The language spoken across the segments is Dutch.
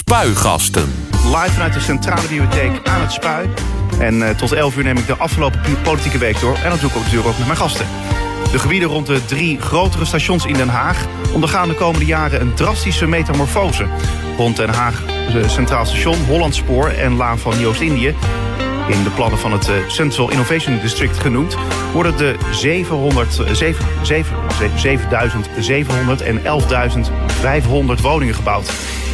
Spuigasten. Live vanuit de Centrale Bibliotheek aan het Spui. En uh, tot 11 uur neem ik de afgelopen politieke week door. En dat doe ik ook natuurlijk ook met mijn gasten. De gebieden rond de drie grotere stations in Den Haag ondergaan de komende jaren een drastische metamorfose. Rond Den Haag de Centraal Station, Hollandspoor en Laan van Nieuw-Oost-Indië in de plannen van het uh, Central Innovation District genoemd, worden de 700, 7, 7, 7700 en 11.500 woningen gebouwd.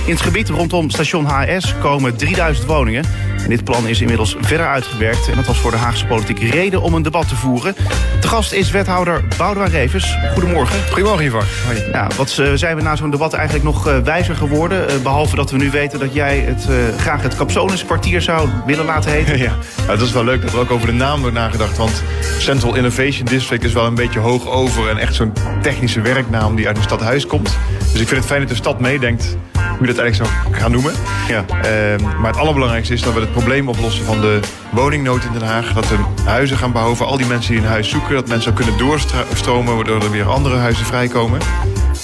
In het gebied rondom station HS komen 3000 woningen. En dit plan is inmiddels verder uitgewerkt. En dat was voor de Haagse politiek reden om een debat te voeren. De gast is wethouder Boudewijn Revers. Goedemorgen. Goedemorgen, Ivar. Ja, wat uh, zijn we na zo'n debat eigenlijk nog uh, wijzer geworden? Uh, behalve dat we nu weten dat jij het, graag het Capsoniskwartier zou willen laten heten. Ja, nou, dat is wel leuk dat er ook over de naam wordt nagedacht. Want Central Innovation District is wel een beetje hoog over. En echt zo'n technische werknaam die uit een stadhuis komt. Dus ik vind het fijn dat de stad meedenkt hoe je dat eigenlijk zou gaan noemen. Ja. Uh, maar het allerbelangrijkste is dat we het probleem oplossen van de woningnood in Den Haag. Dat we huizen gaan voor al die mensen die een huis zoeken. Dat mensen kunnen doorstromen waardoor er weer andere huizen vrijkomen.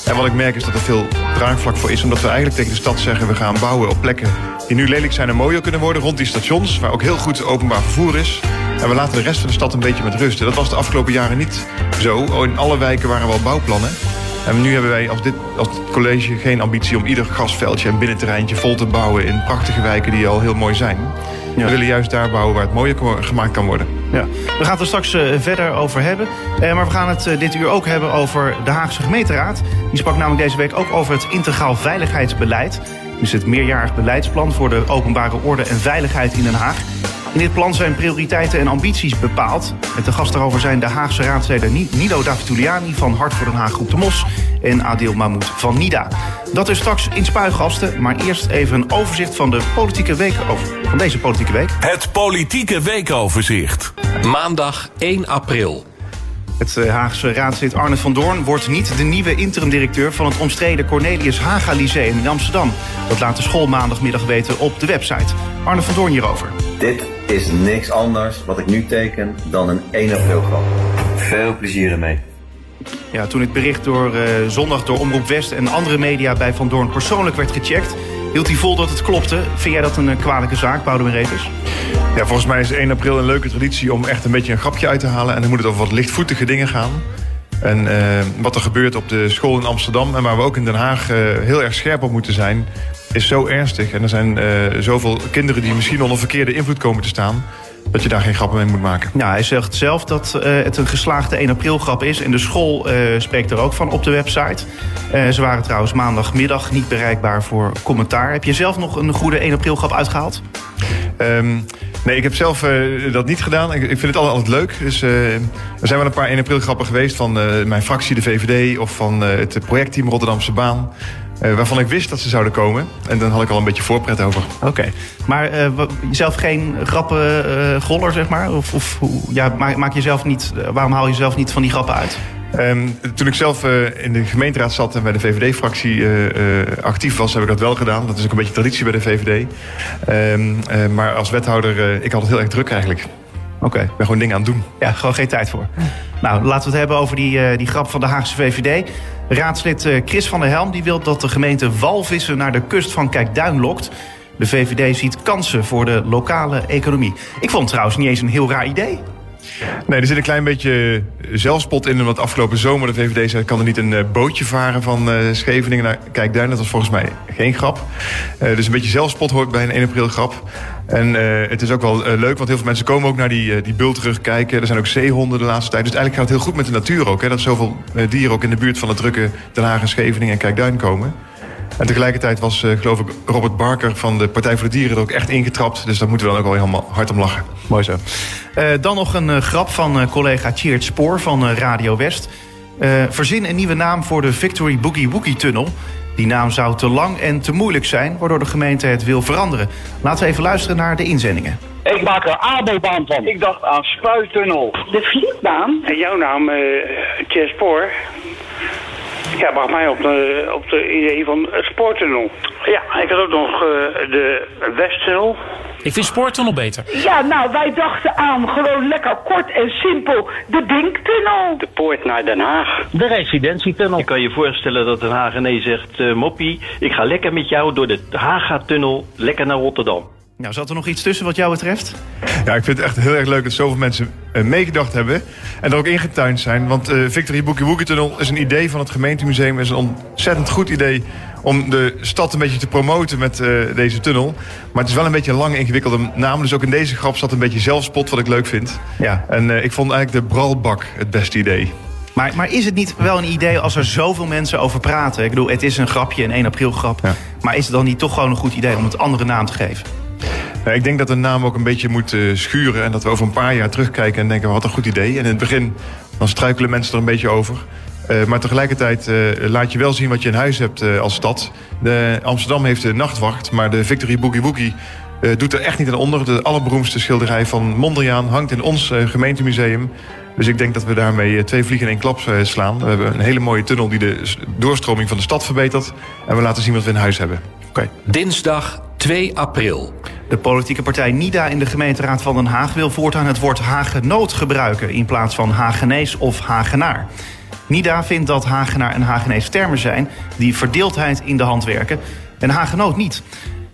En wat ik merk is dat er veel draagvlak voor is. Omdat we eigenlijk tegen de stad zeggen we gaan bouwen op plekken die nu lelijk zijn en mooier kunnen worden. Rond die stations waar ook heel goed openbaar vervoer is. En we laten de rest van de stad een beetje met rust. En dat was de afgelopen jaren niet zo. In alle wijken waren wel bouwplannen. En nu hebben wij als, dit, als college geen ambitie om ieder gasveldje en binnenterreintje vol te bouwen in prachtige wijken die al heel mooi zijn. Ja. We willen juist daar bouwen waar het mooier gemaakt kan worden. Ja. We gaan het er straks uh, verder over hebben. Uh, maar we gaan het uh, dit uur ook hebben over de Haagse gemeenteraad. Die sprak namelijk deze week ook over het integraal veiligheidsbeleid. Dus het meerjarig beleidsplan voor de openbare orde en veiligheid in Den Haag. In dit plan zijn prioriteiten en ambities bepaald. Met de gast daarover zijn de Haagse raadsleden Nilo Davituliani van Hart voor Den Haag Groep de Mos en Adil Mahmoud van NIDA. Dat is straks in Spuigasten, maar eerst even een overzicht van de politieke week over, van deze politieke week. Het politieke weekoverzicht. Maandag 1 april. Het Haagse raadslid Arne van Doorn wordt niet de nieuwe interim-directeur van het omstreden Cornelius Haga Lyceum in Amsterdam. Dat laat de school maandagmiddag weten op de website. Arne van Doorn hierover. Dit is niks anders wat ik nu teken dan een 1 april grap. Veel plezier ermee. Ja, toen het bericht door, uh, zondag door Omroep West en andere media bij Van Doorn persoonlijk werd gecheckt, hield hij vol dat het klopte. Vind jij dat een uh, kwalijke zaak, Boudewijn Revers? Ja, volgens mij is 1 april een leuke traditie om echt een beetje een grapje uit te halen. En dan moet het over wat lichtvoetige dingen gaan. En uh, wat er gebeurt op de school in Amsterdam en waar we ook in Den Haag heel erg scherp op moeten zijn, is zo ernstig. En er zijn zoveel kinderen die misschien onder verkeerde invloed komen te staan dat je daar geen grappen mee moet maken. Ja, hij zegt zelf dat uh, het een geslaagde 1 april grap is. En de school uh, spreekt er ook van op de website. Uh, ze waren trouwens maandagmiddag niet bereikbaar voor commentaar. Heb je zelf nog een goede 1 april grap uitgehaald? Um, nee, ik heb zelf dat niet gedaan. Ik, ik vind het altijd, altijd leuk. Dus, er zijn wel een paar 1 april grappen geweest van mijn fractie, de VVD... of van het projectteam Rotterdamse Baan. Uh, waarvan ik wist dat ze zouden komen. En dan had ik al een beetje voorpret over. Oké. Okay. Maar uh, jezelf geen grappen uh, goller, zeg maar? Of, of ja, maak, maak je zelf niet, waarom haal je zelf niet van die grappen uit? Um, toen ik zelf in de gemeenteraad zat en bij de VVD-fractie actief was, heb ik dat wel gedaan. Dat is ook een beetje traditie bij de VVD. Um, maar als wethouder, ik had het heel erg druk eigenlijk. Oké. Ik ben gewoon dingen aan het doen. Ja, gewoon geen tijd voor. Nou, laten we het hebben over die, die grap van de Haagse VVD. Raadslid Chris van der Helm die wil dat de gemeente walvissen naar de kust van Kijkduin lokt. De VVD ziet kansen voor de lokale economie. Ik vond het trouwens niet eens een heel raar idee. Nee, er zit een klein beetje zelfspot in. Omdat afgelopen zomer de VVD zei... kan er niet een bootje varen van uh, Scheveningen naar Kijkduin. Dat was volgens mij geen grap. Uh, dus een beetje zelfspot hoort bij een 1 april grap. En uh, het is ook wel leuk, want heel veel mensen komen ook naar die, die bult terugkijken. Er zijn ook zeehonden de laatste tijd. Dus eigenlijk gaat het heel goed met de natuur ook. Hè, dat zoveel dieren ook in de buurt van de drukke Den Haag en Scheveningen en Kijkduin komen. En tegelijkertijd was, uh, geloof ik, Robert Barker van de Partij voor de Dieren er ook echt ingetrapt. Dus daar moeten we dan ook wel helemaal hard om lachen. Mooi zo. Uh, dan nog een uh, grap van collega Tjeerd Spoor van Radio West. verzin een nieuwe naam voor de Victory Boogie Woogie Tunnel. Die naam zou te lang en te moeilijk zijn, waardoor de gemeente het wil veranderen. Laten we even luisteren naar de inzendingen. Ik maak er ABO-baan van. Ik dacht aan Spuitunnel. De vlietbaan? En jouw naam, uh, Spoor. Ja, mag mij op de, op de idee van het spoortunnel. Ja, ik had ook nog eh, de Westtunnel. Ik vind spoortunnel beter. Ja, nou, wij dachten aan gewoon lekker kort en simpel de Dinktunnel. De poort naar Den Haag. De residentietunnel. Je kan je voorstellen dat een Hagenee zegt... eh, Moppie, ik ga lekker met jou door de Haga-tunnel lekker naar Rotterdam. Nou, zat er nog iets tussen wat jou betreft? Ja, ik vind het echt heel erg leuk dat zoveel mensen eh, meegedacht hebben. En er ook ingetuind zijn. Want eh Victory Bookie Wookie Tunnel is een idee van het gemeentemuseum. is een ontzettend goed idee om de stad een beetje te promoten met eh, deze tunnel. Maar het is wel een beetje een lange, ingewikkelde naam. Dus ook in deze grap zat een beetje zelfspot, wat ik leuk vind. Ja. En ik vond eigenlijk de bralbak het beste idee. Maar, maar is het niet wel een idee als er zoveel mensen over praten? Ik bedoel, het is een grapje, een 1 april grap. Ja. Maar is het dan niet toch gewoon een goed idee om het andere naam te geven? Nou, ik denk dat de naam ook een beetje moet eh, schuren. En dat we over een paar jaar terugkijken en denken, wat een goed idee. En in het begin, dan struikelen mensen er een beetje over. Eh, maar tegelijkertijd eh, laat je wel zien wat je in huis hebt eh, als stad. De, Amsterdam heeft de nachtwacht, maar de Victory Boogie Woogie... eh, doet er echt niet aan onder. De allerberoemdste schilderij van Mondriaan hangt in ons eh, gemeentemuseum. Dus ik denk dat we daarmee eh, twee vliegen in één klap eh, slaan. We hebben een hele mooie tunnel die de doorstroming van de stad verbetert. En we laten zien wat we in huis hebben. Oké. Dinsdag 2 april. De politieke partij NIDA in de gemeenteraad van Den Haag wil voortaan het woord Hagenoot gebruiken in plaats van Hagenees of Hagenaar. NIDA vindt dat Hagenaar en Hagenees termen zijn die verdeeldheid in de hand werken en Hagenoot niet.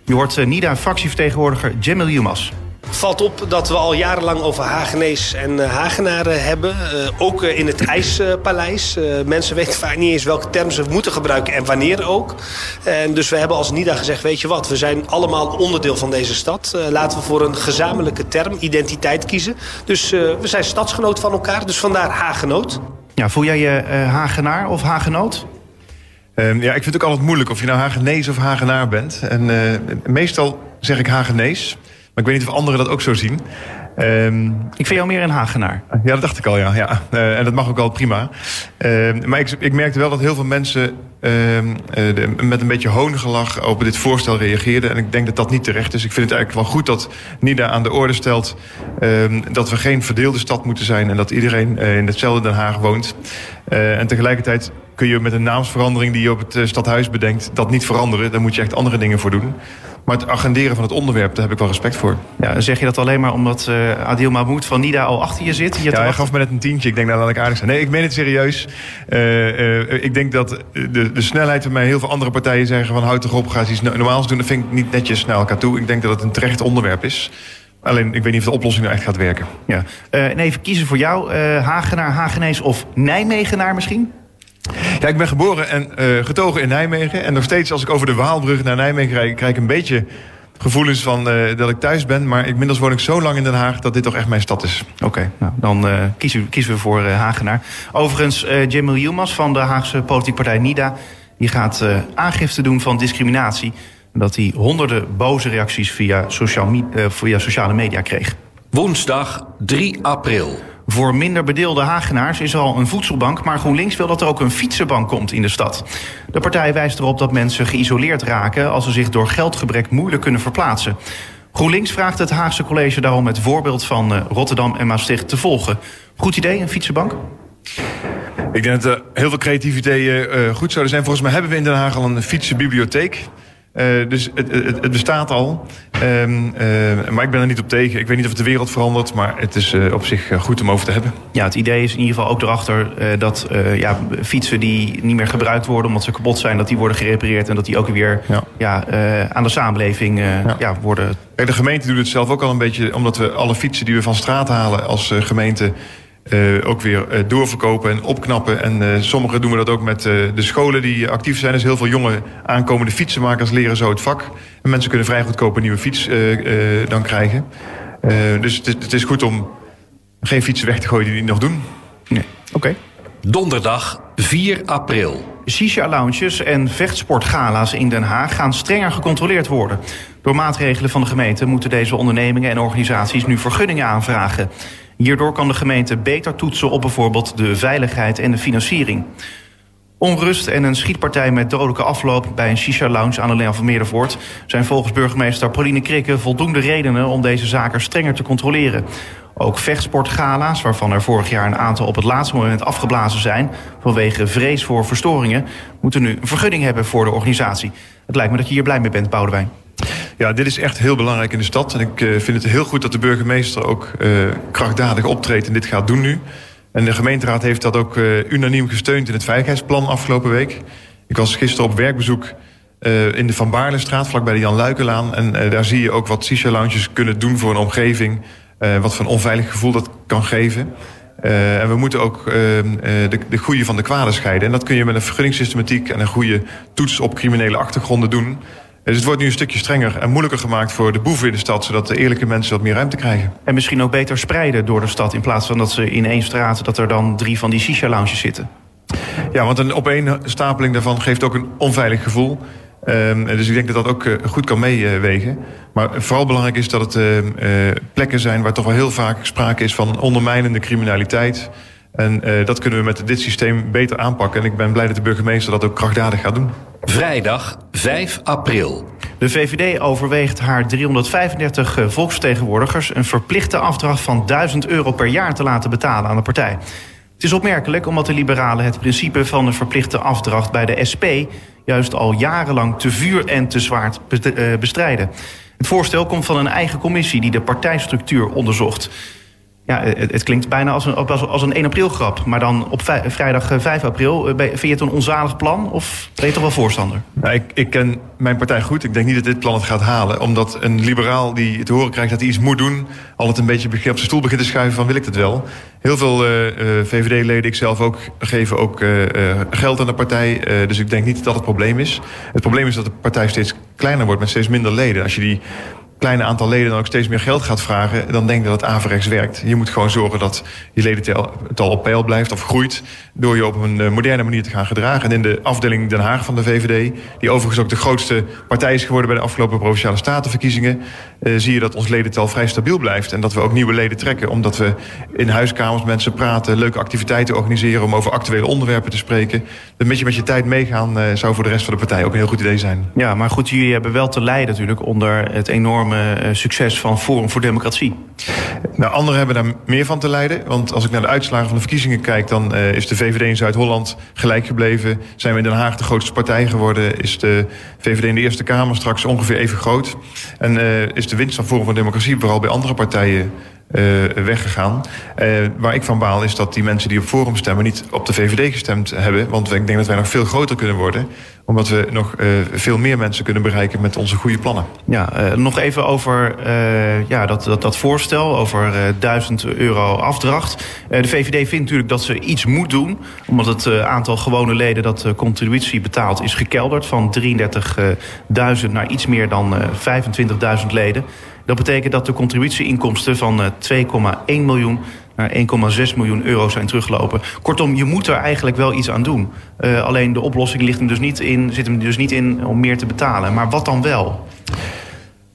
Je hoort eh, NIDA-fractievertegenwoordiger Jamil Yumas. Valt op dat we al jarenlang over Hagenees en eh, Hagenaren hebben. Eh, ook eh, in het IJspaleis. Eh, mensen weten vaak niet eens welke term ze moeten gebruiken en wanneer ook. En dus we hebben als NIDA gezegd, weet je wat, we zijn allemaal onderdeel van deze stad. Eh, laten we voor een gezamenlijke term, identiteit kiezen. Dus eh, we zijn stadsgenoot van elkaar, dus vandaar Hagenoot. Ja, voel jij je eh, Hagenaar of Hagenoot? Ehm, ja, ik vind het ook altijd moeilijk of je nou Hagenees of Hagenaar bent. En eh, meestal zeg ik Hagenees. Maar ik weet niet of anderen dat ook zo zien. Ehm, Ik vind jou meer een Hagenaar. ja, dat dacht ik al, ja. ja. Eh, en dat mag ook wel prima. Ehm, maar ik, ik merkte wel dat heel veel mensen ehm, eh, de- met een beetje hoongelach op dit voorstel reageerden. En ik denk dat dat niet terecht is. Ik vind het eigenlijk wel goed dat NIDA aan de orde stelt... dat we geen verdeelde stad moeten zijn... en dat iedereen eh, in hetzelfde Den Haag woont. En tegelijkertijd kun je met een naamsverandering die je op het stadhuis bedenkt... dat niet veranderen. Daar moet je echt andere dingen voor doen. Maar het agenderen van het onderwerp, daar heb ik wel respect voor. Ja, zeg je dat alleen maar omdat eh, Adil Mahmoud van NIDA al achter je zit? Je Ja, hij gaf me net een tientje. Ik denk, nou laat ik aardig zijn. Nee, ik meen het serieus. Eh, eh, ik denk dat de, de snelheid waarmee heel veel andere partijen zeggen... van houd toch op, ga iets no- normaals doen. Dat vind ik niet netjes naar elkaar toe. Ik denk dat het een terecht onderwerp is. Alleen, ik weet niet of de oplossing nou echt gaat werken. Ja. En even kiezen voor jou, eh, Hagenaar, Hagenees of Nijmegenaar misschien? Ja, ik ben geboren en eh, getogen in Nijmegen. En nog steeds als ik over de Waalbrug naar Nijmegen rijd... krijg ik een beetje gevoelens van eh, dat ik thuis ben. Maar inmiddels woon ik zo lang in Den Haag... dat dit toch echt mijn stad is. Oké, nou, dan eh, kiezen, we- kiezen we voor eh, Hagenaar. Overigens, eh Jamil Yilmaz van de Haagse politieke partij NIDA... die gaat eh, aangifte doen van discriminatie... dat hij honderden boze reacties via, eh, via sociale media kreeg. Woensdag 3 april. Voor minder bedeelde Hagenaars is al een voedselbank... maar GroenLinks wil dat er ook een fietsenbank komt in de stad. De partij wijst erop dat mensen geïsoleerd raken... als ze zich door geldgebrek moeilijk kunnen verplaatsen. GroenLinks vraagt het Haagse college daarom het voorbeeld van eh, Rotterdam en Maastricht te volgen. Goed idee, een fietsenbank? Ik denk dat er heel veel creatieve ideeën eh, goed zouden zijn. Volgens mij hebben we in Den Haag al een fietsenbibliotheek. Eh, dus het, het, het bestaat al. Ehm, eh, maar ik ben er niet op tegen. Ik weet niet of het de wereld verandert. Maar het is eh, op zich goed om over te hebben. Ja, het idee is in ieder geval ook erachter dat ja, fietsen die niet meer gebruikt worden omdat ze kapot zijn, dat die worden gerepareerd en dat die ook weer Ja. ja. aan de samenleving Ja. ja. worden. De gemeente doet het zelf ook al een beetje... omdat we alle fietsen die we van straat halen als gemeente... eh, ook weer eh, doorverkopen en opknappen. En eh sommigen doen we dat ook met eh, de scholen die actief zijn. Dus heel veel jonge aankomende fietsenmakers leren zo het vak. En mensen kunnen vrij goedkoop een nieuwe fiets eh, eh, dan krijgen. Eh, dus het is, het is goed om geen fietsen weg te gooien die niet nog doen. Nee. Oké. Donderdag 4 april. Shisha-lounges en vechtsportgala's in Den Haag gaan strenger gecontroleerd worden. Door maatregelen van de gemeente moeten deze ondernemingen en organisaties nu vergunningen aanvragen. Hierdoor kan de gemeente beter toetsen op bijvoorbeeld de veiligheid en de financiering. Onrust en een schietpartij met dodelijke afloop bij een shisha-lounge aan de Leon van Meerdervoort zijn volgens burgemeester Pauline Krikke voldoende redenen om deze zaken strenger te controleren. Ook vechtsportgala's, waarvan er vorig jaar een aantal op het laatste moment afgeblazen zijn... vanwege vrees voor verstoringen, moeten nu een vergunning hebben voor de organisatie. Het lijkt me dat je hier blij mee bent, Boudewijn. Ja, dit is echt heel belangrijk in de stad. En ik uh, vind het heel goed dat de burgemeester ook uh, krachtdadig optreedt en dit gaat doen nu. En de gemeenteraad heeft dat ook uh, unaniem gesteund in het veiligheidsplan afgelopen week. Ik was gisteren op werkbezoek in de Van Baarlestraat, vlakbij de Jan Luikenlaan. En daar zie je ook wat shisha-lounges kunnen doen voor een omgeving. wat voor een onveilig gevoel dat kan geven. En we moeten ook de, de goede van de kwade scheiden. En dat kun je met een vergunningssystematiek en een goede toets op criminele achtergronden doen. Dus het wordt nu een stukje strenger en moeilijker gemaakt voor de boeven in de stad... zodat de eerlijke mensen wat meer ruimte krijgen. En misschien ook beter spreiden door de stad... in plaats van dat ze in één straat dat er dan drie van die shisha-lounges zitten. Ja, want een opeenstapeling daarvan geeft ook een onveilig gevoel. Um, dus ik denk dat dat ook uh, goed kan meewegen. maar vooral belangrijk is dat het uh, uh, plekken zijn... waar toch wel heel vaak sprake is van ondermijnende criminaliteit... En uh, dat kunnen we met dit systeem beter aanpakken. En ik ben blij dat de burgemeester dat ook krachtdadig gaat doen. Vrijdag 5 april. De VVD overweegt haar 335 volksvertegenwoordigers... een verplichte afdracht van 1000 euro per jaar te laten betalen aan de partij. Het is opmerkelijk omdat de liberalen het principe van de verplichte afdracht bij de SP... juist al jarenlang te vuur en te zwaard bestrijden. Het voorstel komt van een eigen commissie die de partijstructuur onderzocht... Ja, het, klinkt bijna als een, als een 1 april grap. Maar dan op vrijdag 5 eh, april, eh, vind je het een onzalig plan? Of ben je toch wel voorstander? Nou, ik, ik, ken mijn partij goed. Ik denk niet dat dit plan het gaat halen. Omdat een liberaal die te horen krijgt dat hij iets moet doen... altijd een beetje op zijn stoel begint te schuiven van wil ik het wel. Heel veel uh, VVD-leden, ik zelf ook, geven ook geld aan de partij. dus ik denk niet dat dat het probleem is. Het probleem is dat de partij steeds kleiner wordt met steeds minder leden. Als je die kleine aantal leden dan ook steeds meer geld gaat vragen... dan denk dat het averechts werkt. Je moet gewoon zorgen dat je ledental op peil blijft of groeit... door je op een eh, moderne manier te gaan gedragen. En in de afdeling Den Haag van de VVD... die overigens ook de grootste partij is geworden... bij de afgelopen Provinciale Statenverkiezingen... Uh, zie je dat ons ledental vrij stabiel blijft. En dat we ook nieuwe leden trekken. Omdat we in huiskamers mensen praten... leuke activiteiten organiseren om over actuele onderwerpen te spreken. Een beetje met je tijd meegaan uh, zou voor de rest van de partij ook een heel goed idee zijn. Ja, maar goed, jullie hebben wel te lijden natuurlijk... onder het enorme succes van Forum voor Democratie. Nou, anderen hebben daar meer van te lijden. Want als ik naar de uitslagen van de verkiezingen kijk... dan uh, is de VVD in Zuid-Holland gelijk gebleven. Zijn we in Den Haag de grootste partij geworden. Is de VVD in de Eerste Kamer straks ongeveer even groot. En uh, is de winst van Forum voor Democratie vooral bij andere partijen uh, weggegaan. Uh, waar ik van baal is dat die mensen die op Forum stemmen... niet op de VVD gestemd hebben. Want ik denk dat wij nog veel groter kunnen worden. Omdat we nog uh, veel meer mensen kunnen bereiken met onze goede plannen. Ja, nog even over ja, dat, dat, dat voorstel, over 1000 euro afdracht. de VVD vindt natuurlijk dat ze iets moet doen. Omdat het aantal gewone leden dat contributie betaalt is gekelderd... van 33.000 naar iets meer dan 25.000 leden. Dat betekent dat de contributieinkomsten van 2,1 miljoen naar 1,6 miljoen euro zijn teruggelopen. Kortom, je moet er eigenlijk wel iets aan doen. Uh, alleen de oplossing ligt hem dus niet in, zit hem dus niet in om meer te betalen. Maar wat dan wel?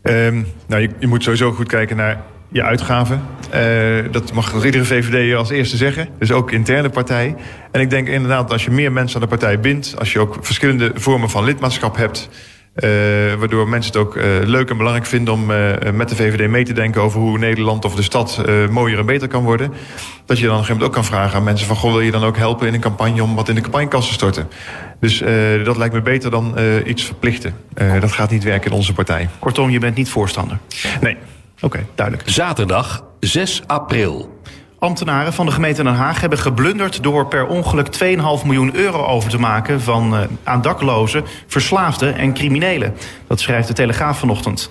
Um, nou, je, je, moet sowieso goed kijken naar je uitgaven. Uh, dat mag iedere VVD als eerste zeggen. Dus ook interne partij. En ik denk inderdaad, als je meer mensen aan de partij bindt... als je ook verschillende vormen van lidmaatschap hebt... Uh, waardoor mensen het ook uh, leuk en belangrijk vinden om uh, met de VVD mee te denken over hoe Nederland of de stad mooier en beter kan worden. Dat je dan op een gegeven moment ook kan vragen aan mensen van goh, wil je dan ook helpen in een campagne om wat in de campagnekast te storten. Dus dat lijkt me beter dan iets verplichten. dat gaat niet werken in onze partij. Kortom, je bent niet voorstander? Nee. Oké, okay, duidelijk. Zaterdag 6 april. Ambtenaren van de gemeente Den Haag hebben geblunderd door per ongeluk 2,5 miljoen euro over te maken van uh, aan daklozen, verslaafden en criminelen. Dat schrijft de Telegraaf vanochtend.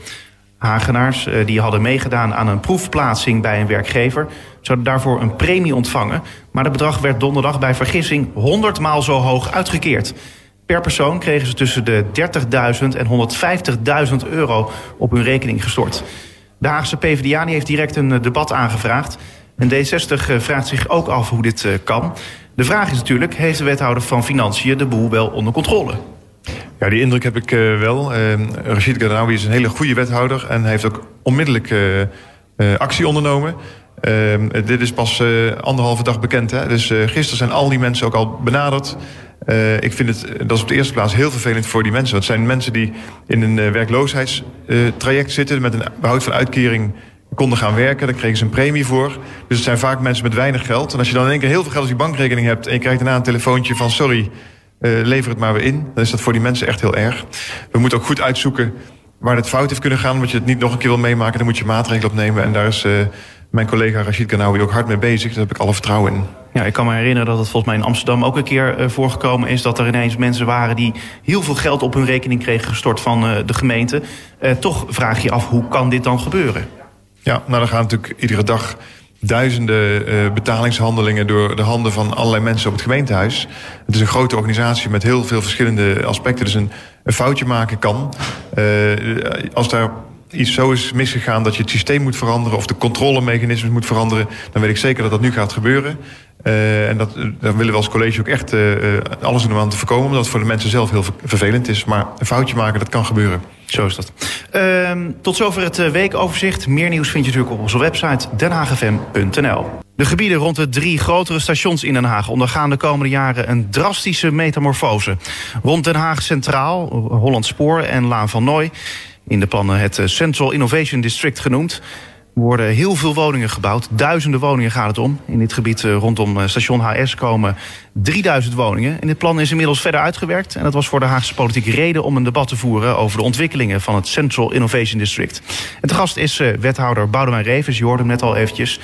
Hagenaars uh, die hadden meegedaan aan een proefplaatsing bij een werkgever zouden daarvoor een premie ontvangen. Maar het bedrag werd donderdag bij vergissing 100 maal zo hoog uitgekeerd. Per persoon kregen ze tussen de 30.000 en 150.000 euro op hun rekening gestort. De Haagse PvdA heeft direct een debat aangevraagd. En D60 vraagt zich ook af hoe dit kan. De vraag is natuurlijk, heeft de wethouder van Financiën de boel wel onder controle? Ja, die indruk heb ik uh, wel. Uh, Rashid Gadraoui is een hele goede wethouder... en heeft ook onmiddellijk uh, actie ondernomen. dit is pas anderhalve dag bekend. Hè? Dus gisteren zijn al die mensen ook al benaderd. ik vind het, dat is op de eerste plaats heel vervelend voor die mensen. Het zijn mensen die in een werkloosheidstraject zitten... met een behoud van uitkering konden gaan werken. Daar kregen ze een premie voor. Dus het zijn vaak mensen met weinig geld. En als je dan in één keer heel veel geld op je bankrekening hebt... en je krijgt daarna een telefoontje van... sorry, uh, lever het maar weer in. Dan is dat voor die mensen echt heel erg. We moeten ook goed uitzoeken waar het fout heeft kunnen gaan. Want je het niet nog een keer wil meemaken, dan moet je maatregelen opnemen. En daar is uh, mijn collega Rashid Kanawi ook hard mee bezig. Daar heb ik alle vertrouwen in. Ja, ik kan me herinneren dat het volgens mij in Amsterdam ook een keer uh, voorgekomen is... dat er ineens mensen waren die heel veel geld op hun rekening kregen gestort van de gemeente. Toch vraag je af, hoe kan dit dan gebeuren? Ja, nou dan gaan natuurlijk iedere dag duizenden uh, betalingshandelingen door de handen van allerlei mensen op het gemeentehuis. Het is een grote organisatie met heel veel verschillende aspecten. Dus een, een foutje maken kan. Uh, als daar iets zo is misgegaan dat je het systeem moet veranderen of de controlemechanismes moet veranderen, dan weet ik zeker dat dat nu gaat gebeuren. Uh, en dat, daar willen we als college ook echt uh, alles doen om aan te voorkomen, omdat het voor de mensen zelf heel vervelend is. Maar een foutje maken, dat kan gebeuren. Zo is dat. Uh, tot zover het weekoverzicht. Meer nieuws vind je natuurlijk op onze website denhagfm.nl. De gebieden rond de drie grotere stations in Den Haag ondergaan de komende jaren een drastische metamorfose. Rond Den Haag Centraal, Holland Spoor en Laan van Nooy in de plannen het Central Innovation District genoemd. Er worden heel veel woningen gebouwd. Duizenden woningen gaat het om. In dit gebied rondom station HS komen 3000 woningen. En dit plan is inmiddels verder uitgewerkt. En dat was voor de Haagse politiek reden om een debat te voeren... over de ontwikkelingen van het Central Innovation District. En de gast is wethouder Boudewijn Revens. Je hoorde hem net al eventjes.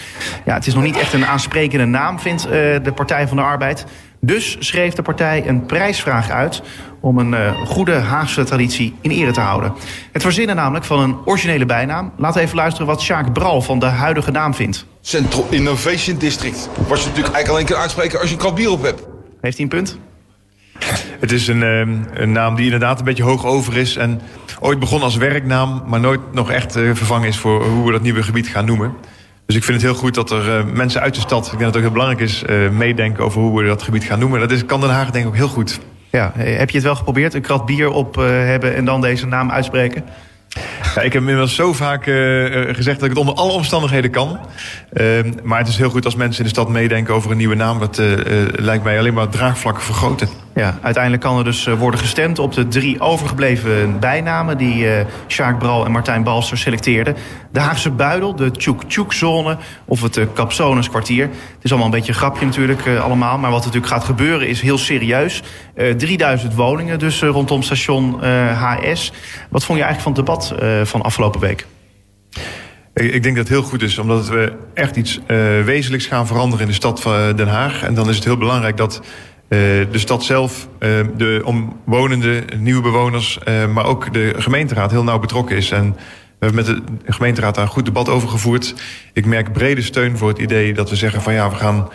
Ja, het is nog niet echt een aansprekende naam, vindt de Partij van de Arbeid. Dus schreef de partij een prijsvraag uit om een uh, goede Haagse traditie in ere te houden. Het verzinnen namelijk van een originele bijnaam. Laten we even luisteren wat Sjaak Bral van de huidige naam vindt. Central Innovation District. Was je natuurlijk eigenlijk alleen kan uitspreken als je een krat bier op hebt. Heeft hij een punt? Het is een, uh, een, naam die inderdaad een beetje hoog over is. En ooit begon als werknaam, maar nooit nog echt uh, vervangen is voor hoe we dat nieuwe gebied gaan noemen. Dus ik vind het heel goed dat er uh, mensen uit de stad, ik denk dat het ook heel belangrijk is, meedenken over hoe we dat gebied gaan noemen. Dat is, kan Den Haag denk ik ook heel goed. Ja, heb je het wel geprobeerd? Een krat bier op uh, hebben en dan deze naam uitspreken? Ja, ik heb inmiddels zo vaak uh, gezegd dat ik het onder alle omstandigheden kan. Uh, maar het is heel goed als mensen in de stad meedenken over een nieuwe naam. Dat lijkt mij alleen maar draagvlak vergroten. Ja, uiteindelijk kan er dus worden gestemd op de drie overgebleven bijnamen... die uh, Sjaak Bral en Martijn Balster selecteerden. De Haagse Buidel, de Tjoek-Tjoek-zone of het uh, Capsones-kwartier. Het is allemaal een beetje een grapje natuurlijk allemaal. Maar wat natuurlijk gaat gebeuren is heel serieus. 3000 woningen dus rondom station HS. Wat vond je eigenlijk van het debat van afgelopen week? Ik denk dat het heel goed is, omdat we echt iets wezenlijks gaan veranderen in de stad van Den Haag. En dan is het heel belangrijk dat de stad zelf, uh, de omwonenden, nieuwe bewoners, uh, maar ook de gemeenteraad heel nauw betrokken is. En we hebben met de gemeenteraad daar een goed debat over gevoerd. Ik merk brede steun voor het idee dat we zeggen van ja, we gaan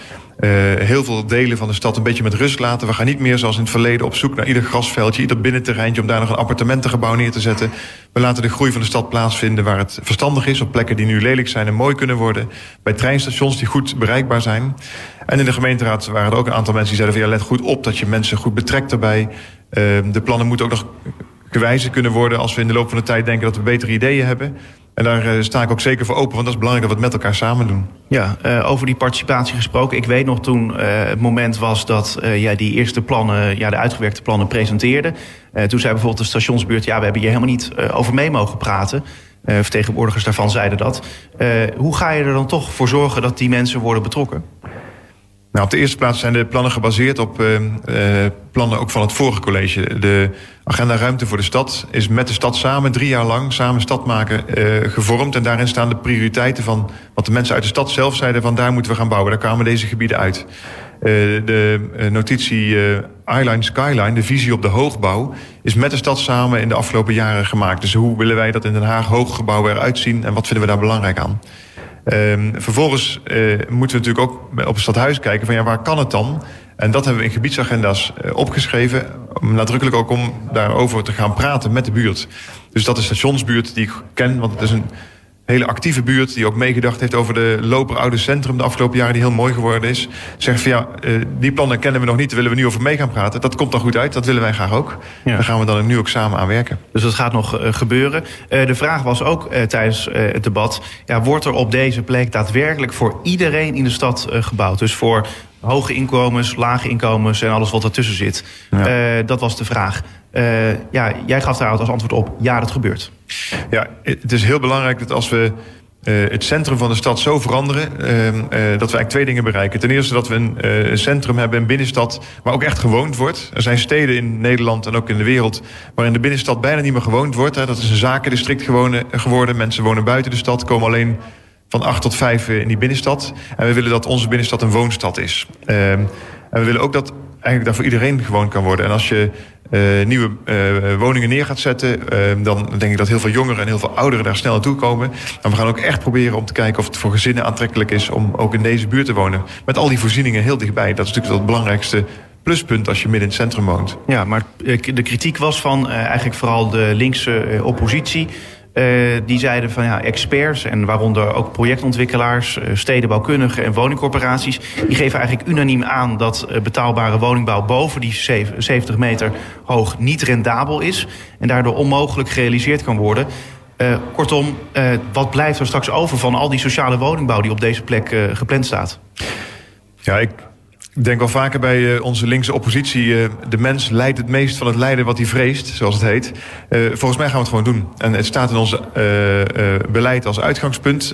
heel veel delen van de stad een beetje met rust laten. We gaan niet meer zoals in het verleden op zoek naar ieder grasveldje, ieder binnenterreintje om daar nog een appartementengebouw neer te zetten. We laten de groei van de stad plaatsvinden waar het verstandig is, op plekken die nu lelijk zijn en mooi kunnen worden. Bij treinstations die goed bereikbaar zijn. En in de gemeenteraad waren er ook een aantal mensen die zeiden van ja, let goed op dat je mensen goed betrekt daarbij. Uh, de plannen moeten ook nog gewijzigd kunnen worden als we in de loop van de tijd denken dat we betere ideeën hebben. En daar uh, sta ik ook zeker voor open, want dat is belangrijk dat we het met elkaar samen doen. Ja, uh, over die participatie gesproken. Ik weet nog toen uh, het moment was dat jij die eerste plannen, ja, de uitgewerkte plannen presenteerde. toen zei bijvoorbeeld de stationsbuurt, ja, we hebben hier helemaal niet over mee mogen praten. vertegenwoordigers daarvan zeiden dat. hoe ga je er dan toch voor zorgen dat die mensen worden betrokken? Nou, op de eerste plaats zijn de plannen gebaseerd op uh, uh, plannen ook van het vorige college. De agenda Ruimte voor de Stad is met de stad samen drie jaar lang samen stad maken uh, gevormd. En daarin staan de prioriteiten van wat de mensen uit de stad zelf zeiden van daar moeten we gaan bouwen. Daar kwamen deze gebieden uit. de notitie Eyeline Skyline, de visie op de hoogbouw, is met de stad samen in de afgelopen jaren gemaakt. Dus hoe willen wij dat in Den Haag hooggebouwen eruit zien en wat vinden we daar belangrijk aan? Um, vervolgens uh, moeten we natuurlijk ook op het stadhuis kijken van ja, waar kan het dan? En dat hebben we in gebiedsagenda's uh, opgeschreven. Nadrukkelijk ook om daarover te gaan praten met de buurt. Dus dat is stationsbuurt die ik ken, want het is een hele actieve buurt die ook meegedacht heeft over de Loper Oude Centrum de afgelopen jaren, die heel mooi geworden is. Zegt van ja, uh, die plannen kennen we nog niet, daar willen we nu over mee gaan praten. Dat komt dan goed uit, dat willen wij graag ook. Ja. Daar gaan we dan nu ook samen aan werken. Dus dat gaat nog uh, gebeuren. Uh, de vraag was ook tijdens het debat, ja, wordt er op deze plek daadwerkelijk voor iedereen in de stad gebouwd? Dus voor hoge inkomens, lage inkomens en alles wat ertussen zit. Ja. dat was de vraag. ja, jij gaf daar als antwoord op, ja, dat gebeurt. Ja, het is heel belangrijk dat als we eh, het centrum van de stad zo veranderen... eh, eh, dat we eigenlijk twee dingen bereiken. Ten eerste dat we een eh, een centrum hebben, een binnenstad... waar ook echt gewoond wordt. Er zijn steden in Nederland en ook in de wereld... waarin de binnenstad bijna niet meer gewoond wordt. Hè. Dat is een zakendistrict gewonen- geworden. Mensen wonen buiten de stad, komen alleen van acht tot vijf eh, in die binnenstad. En we willen dat onze binnenstad een woonstad is. Ehm, en we willen ook dat eigenlijk daar voor iedereen gewoon kan worden. En als je eh, nieuwe eh, woningen neer gaat zetten... eh, dan denk ik dat heel veel jongeren en heel veel ouderen daar snel naartoe komen. Maar we gaan ook echt proberen om te kijken of het voor gezinnen aantrekkelijk is... om ook in deze buurt te wonen. Met al die voorzieningen heel dichtbij. Dat is natuurlijk het belangrijkste pluspunt als je midden in het centrum woont. Ja, maar de kritiek was van eigenlijk vooral de linkse oppositie. Eh, die zeiden van ja, experts en waaronder ook projectontwikkelaars, eh, stedenbouwkundigen en woningcorporaties. Die geven eigenlijk unaniem aan dat eh, betaalbare woningbouw boven die zev- 70 meter hoog niet rendabel is. En daardoor onmogelijk gerealiseerd kan worden. Kortom, wat blijft er straks over van al die sociale woningbouw die op deze plek gepland staat? Ja, ik denk wel vaker bij eh, onze linkse oppositie... eh, de mens leidt het meest van het lijden wat hij vreest, zoals het heet. Eh, volgens mij gaan we het gewoon doen. En het staat in ons beleid als uitgangspunt.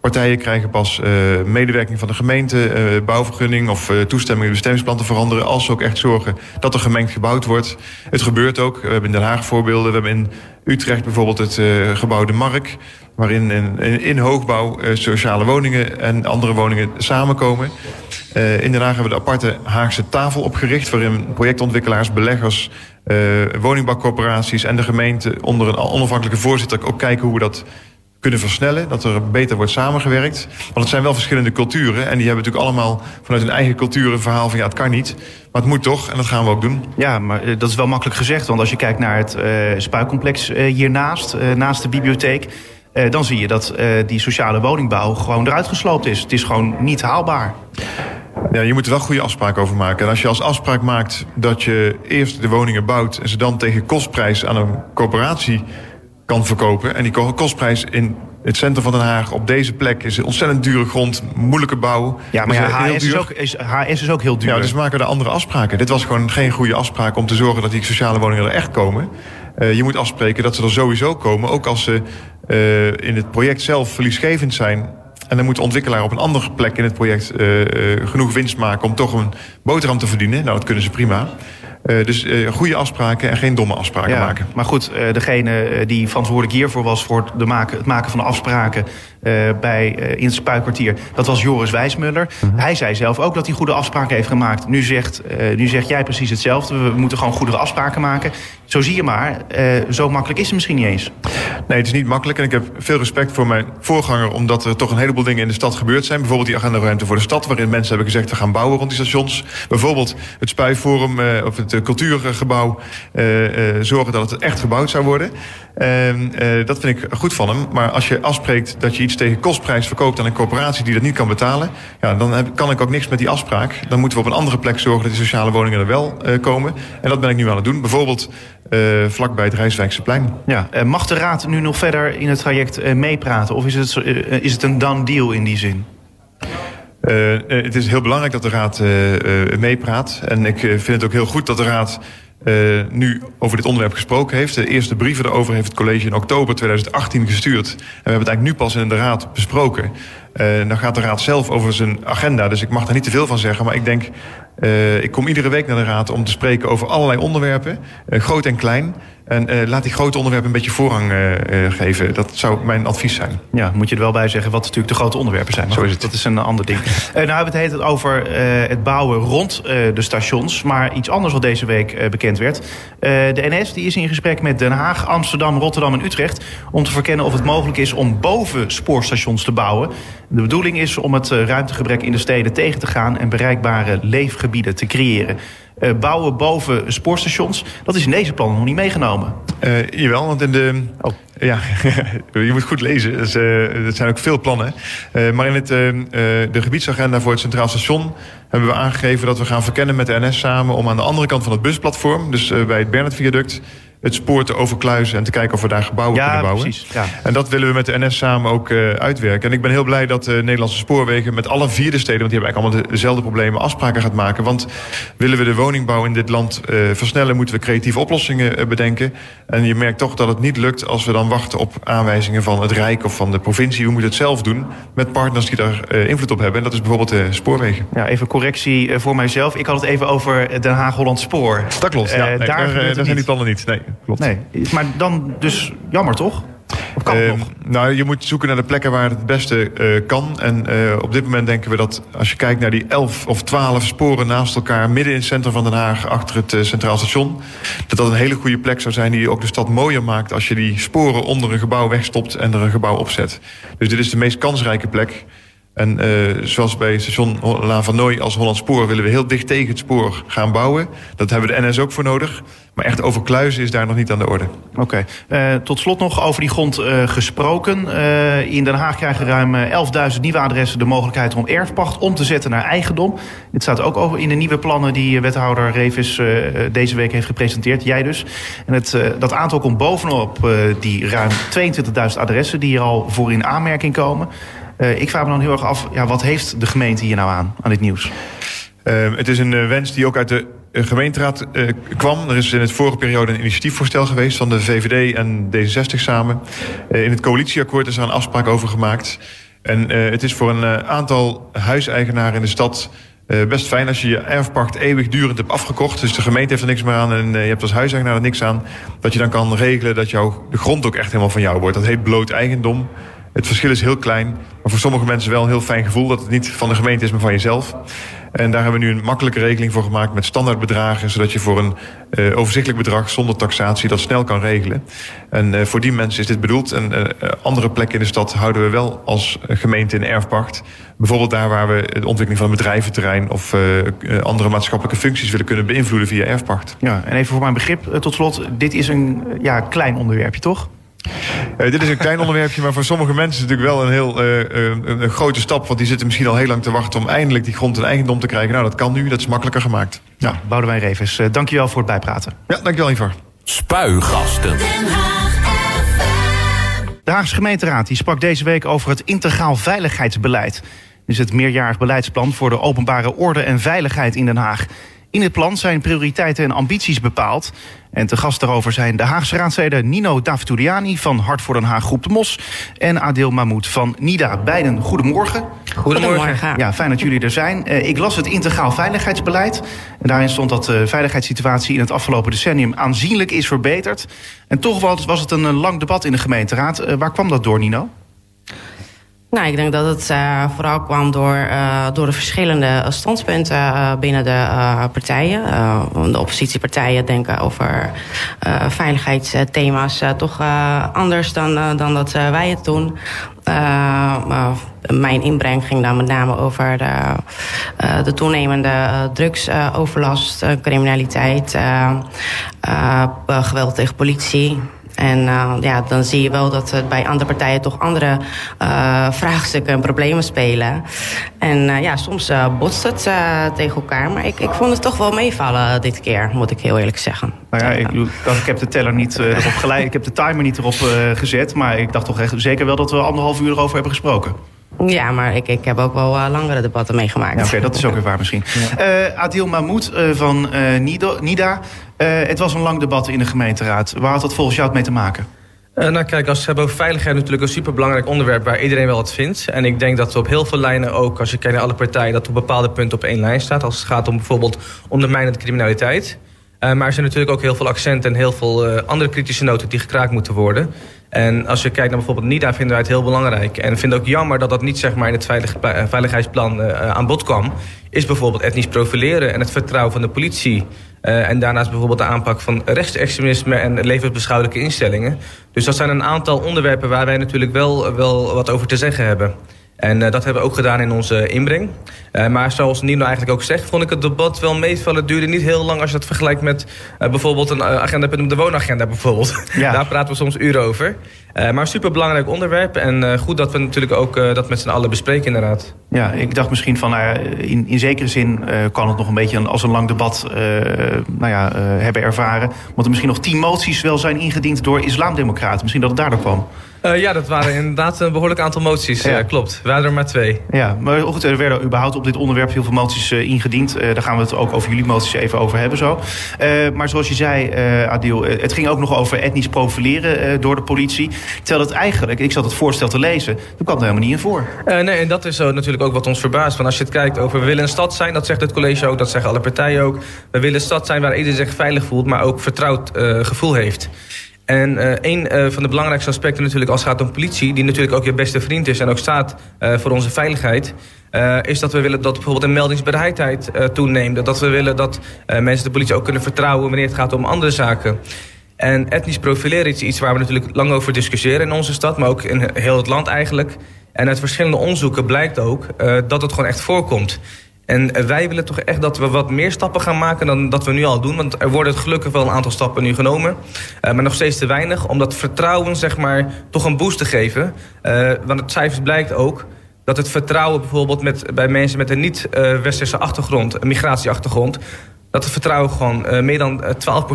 Partijen krijgen pas medewerking van de gemeente... bouwvergunning of toestemming in het bestemmingsplan te veranderen... als ze ook echt zorgen dat er gemengd gebouwd wordt. Het gebeurt ook. We hebben in Den Haag voorbeelden. We hebben in Utrecht bijvoorbeeld het gebouw De Mark... waarin in, in, hoogbouw eh, sociale woningen en andere woningen samenkomen... Eh, in Den Haag hebben we de aparte Haagse tafel opgericht... waarin projectontwikkelaars, beleggers, eh, woningbouwcorporaties... en de gemeente onder een onafhankelijke voorzitter... ook kijken hoe we dat kunnen versnellen. Dat er beter wordt samengewerkt. Want het zijn wel verschillende culturen. En die hebben natuurlijk allemaal vanuit hun eigen cultuur een verhaal van... ja, het kan niet, maar het moet toch en dat gaan we ook doen. Ja, maar dat is wel makkelijk gezegd. Want als je kijkt naar het spuicomplex eh, hiernaast, naast de bibliotheek... eh, dan zie je dat eh, die sociale woningbouw gewoon eruit gesloopt is. Het is gewoon niet haalbaar. Ja, je moet er wel goede afspraken over maken. En als je als afspraak maakt dat je eerst de woningen bouwt... en ze dan tegen kostprijs aan een corporatie kan verkopen... en die ko- kostprijs in het centrum van Den Haag op deze plek... is een ontzettend dure grond, moeilijke bouw. Ja, maar ja, heel HS, is ook, is, HS is ook heel duur. Ja, dus maken we er andere afspraken. Dit was gewoon geen goede afspraak om te zorgen dat die sociale woningen er echt komen. Eh, je moet afspreken dat ze er sowieso komen, ook als ze eh, in het project zelf verliesgevend zijn. En dan moet de ontwikkelaar op een andere plek in het project eh, genoeg winst maken om toch een boterham te verdienen. Nou, dat kunnen ze prima. Eh, dus eh, goede afspraken en geen domme afspraken Ja, maken. Maar goed, eh, degene die verantwoordelijk hiervoor was... voor de maken, het maken van de afspraken bij, in het spuikwartier... dat was Joris Wijsmuller. Mhm. Hij zei zelf ook dat hij goede afspraken heeft gemaakt. Nu zegt, nu zegt jij precies hetzelfde. We moeten gewoon goede afspraken maken. Zo zie je maar, zo makkelijk is het misschien niet eens. Nee, het is niet makkelijk. En ik heb veel respect voor mijn voorganger... omdat er toch een heleboel dingen in de stad gebeurd zijn. Bijvoorbeeld die agenda-ruimte voor de stad... waarin mensen hebben gezegd, we gaan bouwen rond die stations. Bijvoorbeeld het Spuiforum of het eh, cultuurgebouw... eh, eh, zorgen dat het echt gebouwd zou worden. En, eh, dat vind ik goed van hem. Maar als je afspreekt dat je iets tegen kostprijs verkoopt... aan een corporatie die dat niet kan betalen... Ja, dan heb, kan ik ook niks met die afspraak. Dan moeten we op een andere plek zorgen... dat die sociale woningen er wel komen. En dat ben ik nu aan het doen. Bijvoorbeeld vlakbij het Rijswijkse plein. Ja, mag de Raad nu nog verder in het traject meepraten? Of is het, is het een done deal in die zin? Eh, eh, het is heel belangrijk dat de Raad eh, meepraat. En ik vind het ook heel goed dat de Raad nu over dit onderwerp gesproken heeft. De eerste brieven daarover heeft het college in oktober 2018 gestuurd. En we hebben het eigenlijk nu pas in de Raad besproken. Dan gaat de Raad zelf over zijn agenda. Dus ik mag daar niet te veel van zeggen. Maar ik denk, eh, ik kom iedere week naar de Raad om te spreken over allerlei onderwerpen. groot en klein. En eh, laat die grote onderwerpen een beetje voorrang eh, eh, geven. Dat zou mijn advies zijn. Ja, moet je er wel bij zeggen wat natuurlijk de grote onderwerpen zijn. Maar Zo is het. Dat is een ander ding. Nou hebben we het heet het over het bouwen rond de stations. Maar iets anders wat deze week bekend werd. De NS die is in gesprek met Den Haag, Amsterdam, Rotterdam en Utrecht... om te verkennen of het mogelijk is om boven spoorstations te bouwen. De bedoeling is om het ruimtegebrek in de steden tegen te gaan... en bereikbare leefgebieden te creëren. Eh, bouwen boven spoorstations, dat is in deze plannen nog niet meegenomen. Eh, jawel, want in de. Oh. Ja, je moet goed lezen. Dus, eh, zijn ook veel plannen. Maar in het, de gebiedsagenda voor het Centraal Station hebben we aangegeven dat we gaan verkennen met de NS samen om aan de andere kant van het busplatform, dus bij het Bernhard Viaduct, het spoor te overkluizen en te kijken of we daar gebouwen Ja, kunnen bouwen. precies, ja. En dat willen we met de NS samen ook eh, uitwerken. En ik ben heel blij dat de Nederlandse spoorwegen met alle vier de steden, want die hebben eigenlijk allemaal dezelfde problemen, afspraken gaat maken. Want willen we de woningbouw in dit land eh, versnellen, moeten we creatieve oplossingen eh, bedenken. En je merkt toch dat het niet lukt als we dan wachten op aanwijzingen van het Rijk of van de provincie. We moeten het zelf doen met partners die daar eh, invloed op hebben. En dat is bijvoorbeeld de spoorwegen. Ja, even correctie eh, voor mijzelf. Ik had het even over Den Haag-Holland Spoor. Dat klopt. Ja, Eh, nee, daar daar, eh, daar zijn die plannen niet. Nee, klopt. Nee, maar dan dus jammer toch? Of kan Ehm, nog? nou, je moet zoeken naar de plekken waar het het beste eh, kan. En eh, op dit moment denken we dat als je kijkt naar die 11 of 12 sporen naast elkaar... midden in het centrum van Den Haag, achter het eh, Centraal Station... dat dat een hele goede plek zou zijn die ook de stad mooier maakt... als je die sporen onder een gebouw wegstopt en er een gebouw opzet. Dus dit is de meest kansrijke plek. En eh, zoals bij station La Van Nooy als Holland Spoor... willen we heel dicht tegen het spoor gaan bouwen. Dat hebben de NS ook voor nodig. Maar echt overkluizen is daar nog niet aan de orde. Oké. Eh, tot slot nog over die grond eh, gesproken. In Den Haag krijgen ruim eh, 11.000 nieuwe adressen de mogelijkheid om erfpacht om te zetten naar eigendom. Dit staat ook over in de nieuwe plannen die wethouder Revis deze week heeft gepresenteerd. Jij dus. En het, dat aantal komt bovenop die ruim 22.000 adressen die hier al voor in aanmerking komen. Eh, ik vraag me dan heel erg af, ja, wat heeft de gemeente hier nou aan, aan dit nieuws? Uh, het is een uh, wens die ook uit de uh, gemeenteraad kwam. Er is in het vorige periode een initiatiefvoorstel geweest van de VVD en D66 samen. In het coalitieakkoord is er een afspraak over gemaakt. En het is voor een aantal huiseigenaren in de stad best fijn als je je erfpacht eeuwigdurend hebt afgekocht. Dus de gemeente heeft er niks meer aan en je hebt als huiseigenaar er niks aan. Dat je dan kan regelen dat jouw, de grond ook echt helemaal van jou wordt. Dat heet bloot eigendom. Het verschil is heel klein, maar voor sommige mensen wel een heel fijn gevoel dat het niet van de gemeente is, maar van jezelf. En daar hebben we nu een makkelijke regeling voor gemaakt met standaardbedragen, zodat je voor een uh, overzichtelijk bedrag zonder taxatie dat snel kan regelen. En uh, voor die mensen is dit bedoeld. En uh, andere plekken in de stad houden we wel als gemeente in erfpacht. Bijvoorbeeld daar waar we de ontwikkeling van een bedrijventerrein of andere maatschappelijke functies willen kunnen beïnvloeden via erfpacht. Ja, en even voor mijn begrip tot slot, dit is een ja, klein onderwerpje, toch? Uh, dit is een klein onderwerpje, maar voor sommige mensen is het natuurlijk wel een heel uh, uh, een grote stap. Want die zitten misschien al heel lang te wachten om eindelijk die grond in eigendom te krijgen. Nou, dat kan nu, dat is makkelijker gemaakt. Ja. Nou, Boudewijn Revers, dankjewel voor het bijpraten. Ja, dankjewel Ivar. Spuigasten. De Haagse gemeenteraad die sprak deze week over het integraal veiligheidsbeleid. Dit is het meerjarig beleidsplan voor de openbare orde en veiligheid in Den Haag. In het plan zijn prioriteiten en ambities bepaald. En te gast daarover zijn de Haagse raadsleden Nino Davtouriani van Hart voor Den Haag Groep de Mos en Adil Mahmoud van NIDA. Beiden goedemorgen. Goedemorgen. Ja, fijn dat jullie er zijn. Uh, ik las het integraal veiligheidsbeleid. En daarin stond dat de veiligheidssituatie in het afgelopen decennium aanzienlijk is verbeterd. En toch was het een lang debat in de gemeenteraad. Uh, waar kwam dat door, Nino? Nou, ik denk dat het uh, vooral kwam door, uh, door de verschillende standpunten uh, binnen de partijen. de oppositiepartijen denken over veiligheidsthema's toch anders dan, dan dat wij het doen. mijn inbreng ging dan met name over de, de toenemende drugsoverlast, criminaliteit, geweld tegen politie. En uh, ja, dan zie je wel dat het bij andere partijen toch andere uh, vraagstukken en problemen spelen. En uh, ja, soms botst het tegen elkaar. Maar ik, ik vond het toch wel meevallen dit keer, moet ik heel eerlijk zeggen. Nou ja, ik, ik heb de teller niet erop gelijk. Ik heb de timer niet erop gezet. Maar ik dacht toch echt zeker wel dat we anderhalf uur erover hebben gesproken. Ja, maar ik, ik heb ook wel uh, langere debatten meegemaakt. Ja, Oké, okay, dat is ook weer waar misschien. Ja. Uh, Adil Mahmoud uh, van Nido, NIDA. het was een lang debat in de gemeenteraad. Waar had dat volgens jou mee te maken? nou kijk, als we hebben over veiligheid natuurlijk een superbelangrijk onderwerp... waar iedereen wel wat vindt. En ik denk dat we op heel veel lijnen ook, als je kijkt naar alle partijen... dat op bepaalde punten op één lijn staat. Als het gaat om bijvoorbeeld ondermijnende criminaliteit. maar er zijn natuurlijk ook heel veel accenten en heel veel andere kritische noten... die gekraakt moeten worden. En als je kijkt naar bijvoorbeeld NIDA vinden wij het heel belangrijk. En vinden ook jammer dat dat niet zeg maar, in het veilig, veiligheidsplan uh, aan bod kwam. Is bijvoorbeeld etnisch profileren en het vertrouwen van de politie. Uh, en daarnaast bijvoorbeeld de aanpak van rechtsextremisme en levensbeschouwelijke instellingen. Dus dat zijn een aantal onderwerpen waar wij natuurlijk wel, wel wat over te zeggen hebben. En uh, dat hebben we ook gedaan in onze inbreng. Uh, maar zoals Nino eigenlijk ook zegt, vond ik het debat wel meevallen. Het duurde niet heel lang als je dat vergelijkt met uh, bijvoorbeeld een agenda, de woonagenda bijvoorbeeld. Ja. Daar praten we soms uren over. maar een superbelangrijk onderwerp. En goed dat we natuurlijk ook dat met z'n allen bespreken inderdaad. Ja, ik dacht misschien van, nou ja, in, in zekere zin uh, kan het nog een beetje als een lang debat uh, nou ja, uh, hebben ervaren. Want er misschien nog tien moties wel zijn ingediend door islamdemocraten. Misschien dat het daardoor kwam. Ja, dat waren inderdaad een behoorlijk aantal moties. Ja. Klopt. We waren er maar twee. Ja, maar goed, er werden überhaupt op dit onderwerp heel veel moties ingediend. daar gaan we het ook over jullie moties even over hebben zo. maar zoals je zei, Adil, het ging ook nog over etnisch profileren door de politie. Terwijl het eigenlijk, ik zat het voorstel te lezen, daar kwam er helemaal niet in voor. nee, en dat is zo natuurlijk ook wat ons verbaast. Want als je het kijkt over we willen een stad zijn, dat zegt het college ook, dat zeggen alle partijen ook. We willen een stad zijn waar iedereen zich veilig voelt, maar ook vertrouwd gevoel heeft. En uh, een uh, van de belangrijkste aspecten natuurlijk als het gaat om politie... die natuurlijk ook je beste vriend is en ook staat voor onze veiligheid... is dat we willen dat bijvoorbeeld een meldingsbereidheid toeneemt. Dat we willen dat mensen de politie ook kunnen vertrouwen... wanneer het gaat om andere zaken. En etnisch profileren is iets waar we natuurlijk lang over discussiëren in onze stad... maar ook in heel het land eigenlijk. En uit verschillende onderzoeken blijkt ook dat het gewoon echt voorkomt. En wij willen toch echt dat we wat meer stappen gaan maken dan dat we nu al doen. Want er worden gelukkig wel een aantal stappen nu genomen. Uh, maar nog steeds te weinig om dat vertrouwen zeg maar, toch een boost te geven. Uh, want het cijfers blijkt ook dat het vertrouwen bijvoorbeeld met, bij mensen met een niet-westerse achtergrond, een migratieachtergrond dat het vertrouwen gewoon uh, meer dan 12%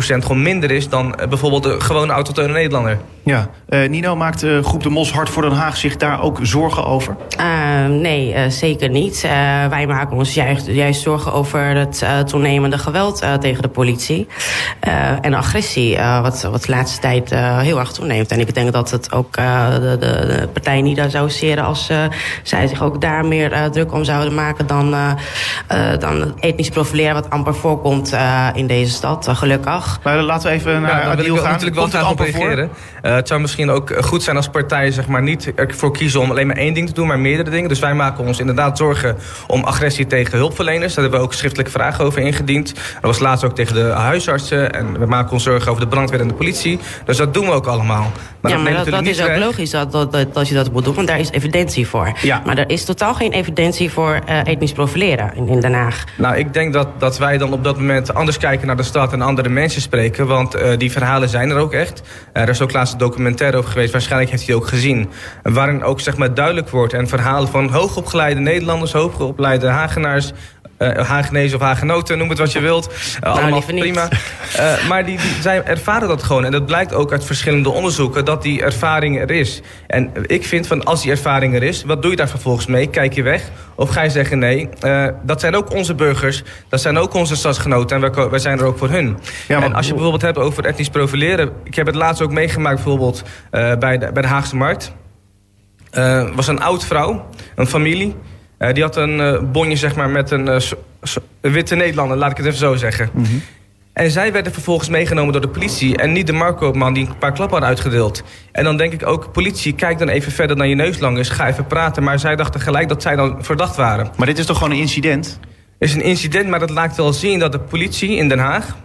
gewoon minder is dan uh, bijvoorbeeld de gewone autochtone Nederlander. Ja, uh, Nino, maakt Groep de Mos Hart voor Den Haag zich daar ook zorgen over? nee, zeker niet. wij maken ons juist, juist zorgen over het toenemende geweld tegen de politie. en agressie, wat, wat de laatste tijd heel erg toeneemt. En ik denk dat het ook de, de, de, partij niet zou seren als zij zich ook daar meer druk om zouden maken dan, dan etnisch profileren wat amper voorkomt komt uh, in deze stad, uh, gelukkig. Maar laten we even naar ja, Adil gaan. natuurlijk wel graag op reageren. Uh, het zou misschien ook goed zijn als partijen zeg maar, niet ervoor kiezen om alleen maar één ding te doen, maar meerdere dingen. Dus wij maken ons inderdaad zorgen om agressie tegen hulpverleners. Daar hebben we ook schriftelijke vragen over ingediend. Dat was laatst ook tegen de huisartsen. En we maken ons zorgen over de brandweer en de politie. Dus dat doen we ook allemaal. Maar ja, dat maar dat, dat is ook logisch dat, dat, dat, dat, je dat moet doen, want daar is evidentie voor. Ja. Maar er is totaal geen evidentie voor etnisch profileren in, in Den Haag. Nou, ik denk dat, dat wij dan op dat anders kijken naar de stad en andere mensen spreken. Want uh, die verhalen zijn er ook echt. Uh, er is ook laatst een documentaire over geweest. Waarschijnlijk heeft hij ook gezien. Waarin ook zeg maar, duidelijk wordt. En verhalen van hoogopgeleide Nederlanders, hoogopgeleide Hagenaars... Uh, Hagenezen of Hagenoten, noem het wat je wilt. Uh, nou, allemaal prima. Uh, maar die, die, zij ervaren dat gewoon. En dat blijkt ook uit verschillende onderzoeken dat die ervaring er is. En ik vind van als die ervaring er is, wat doe je daar vervolgens mee? Kijk je weg? Of ga je zeggen nee, dat zijn ook onze burgers. Dat zijn ook onze stadsgenoten. En wij, wij zijn er ook voor hun. Ja, maar... En als je bijvoorbeeld hebt over etnisch profileren. Ik heb het laatst ook meegemaakt bijvoorbeeld bij, de, bij de Haagse Markt. was een oud vrouw, een familie. Uh, die had een uh, bonje zeg maar, met een, uh, een, witte Nederlander, laat ik het even zo zeggen. Mm -hmm. En zij werden vervolgens meegenomen door de politie... en niet de marktkoopman die een paar klappen had uitgedeeld. En dan denk ik ook, politie, kijk dan even verder naar je neuslangers. Ga even praten. Maar zij dachten gelijk dat zij dan verdacht waren. Maar dit is toch gewoon een incident? Het is een incident, maar dat laat wel zien dat de politie in Den Haag...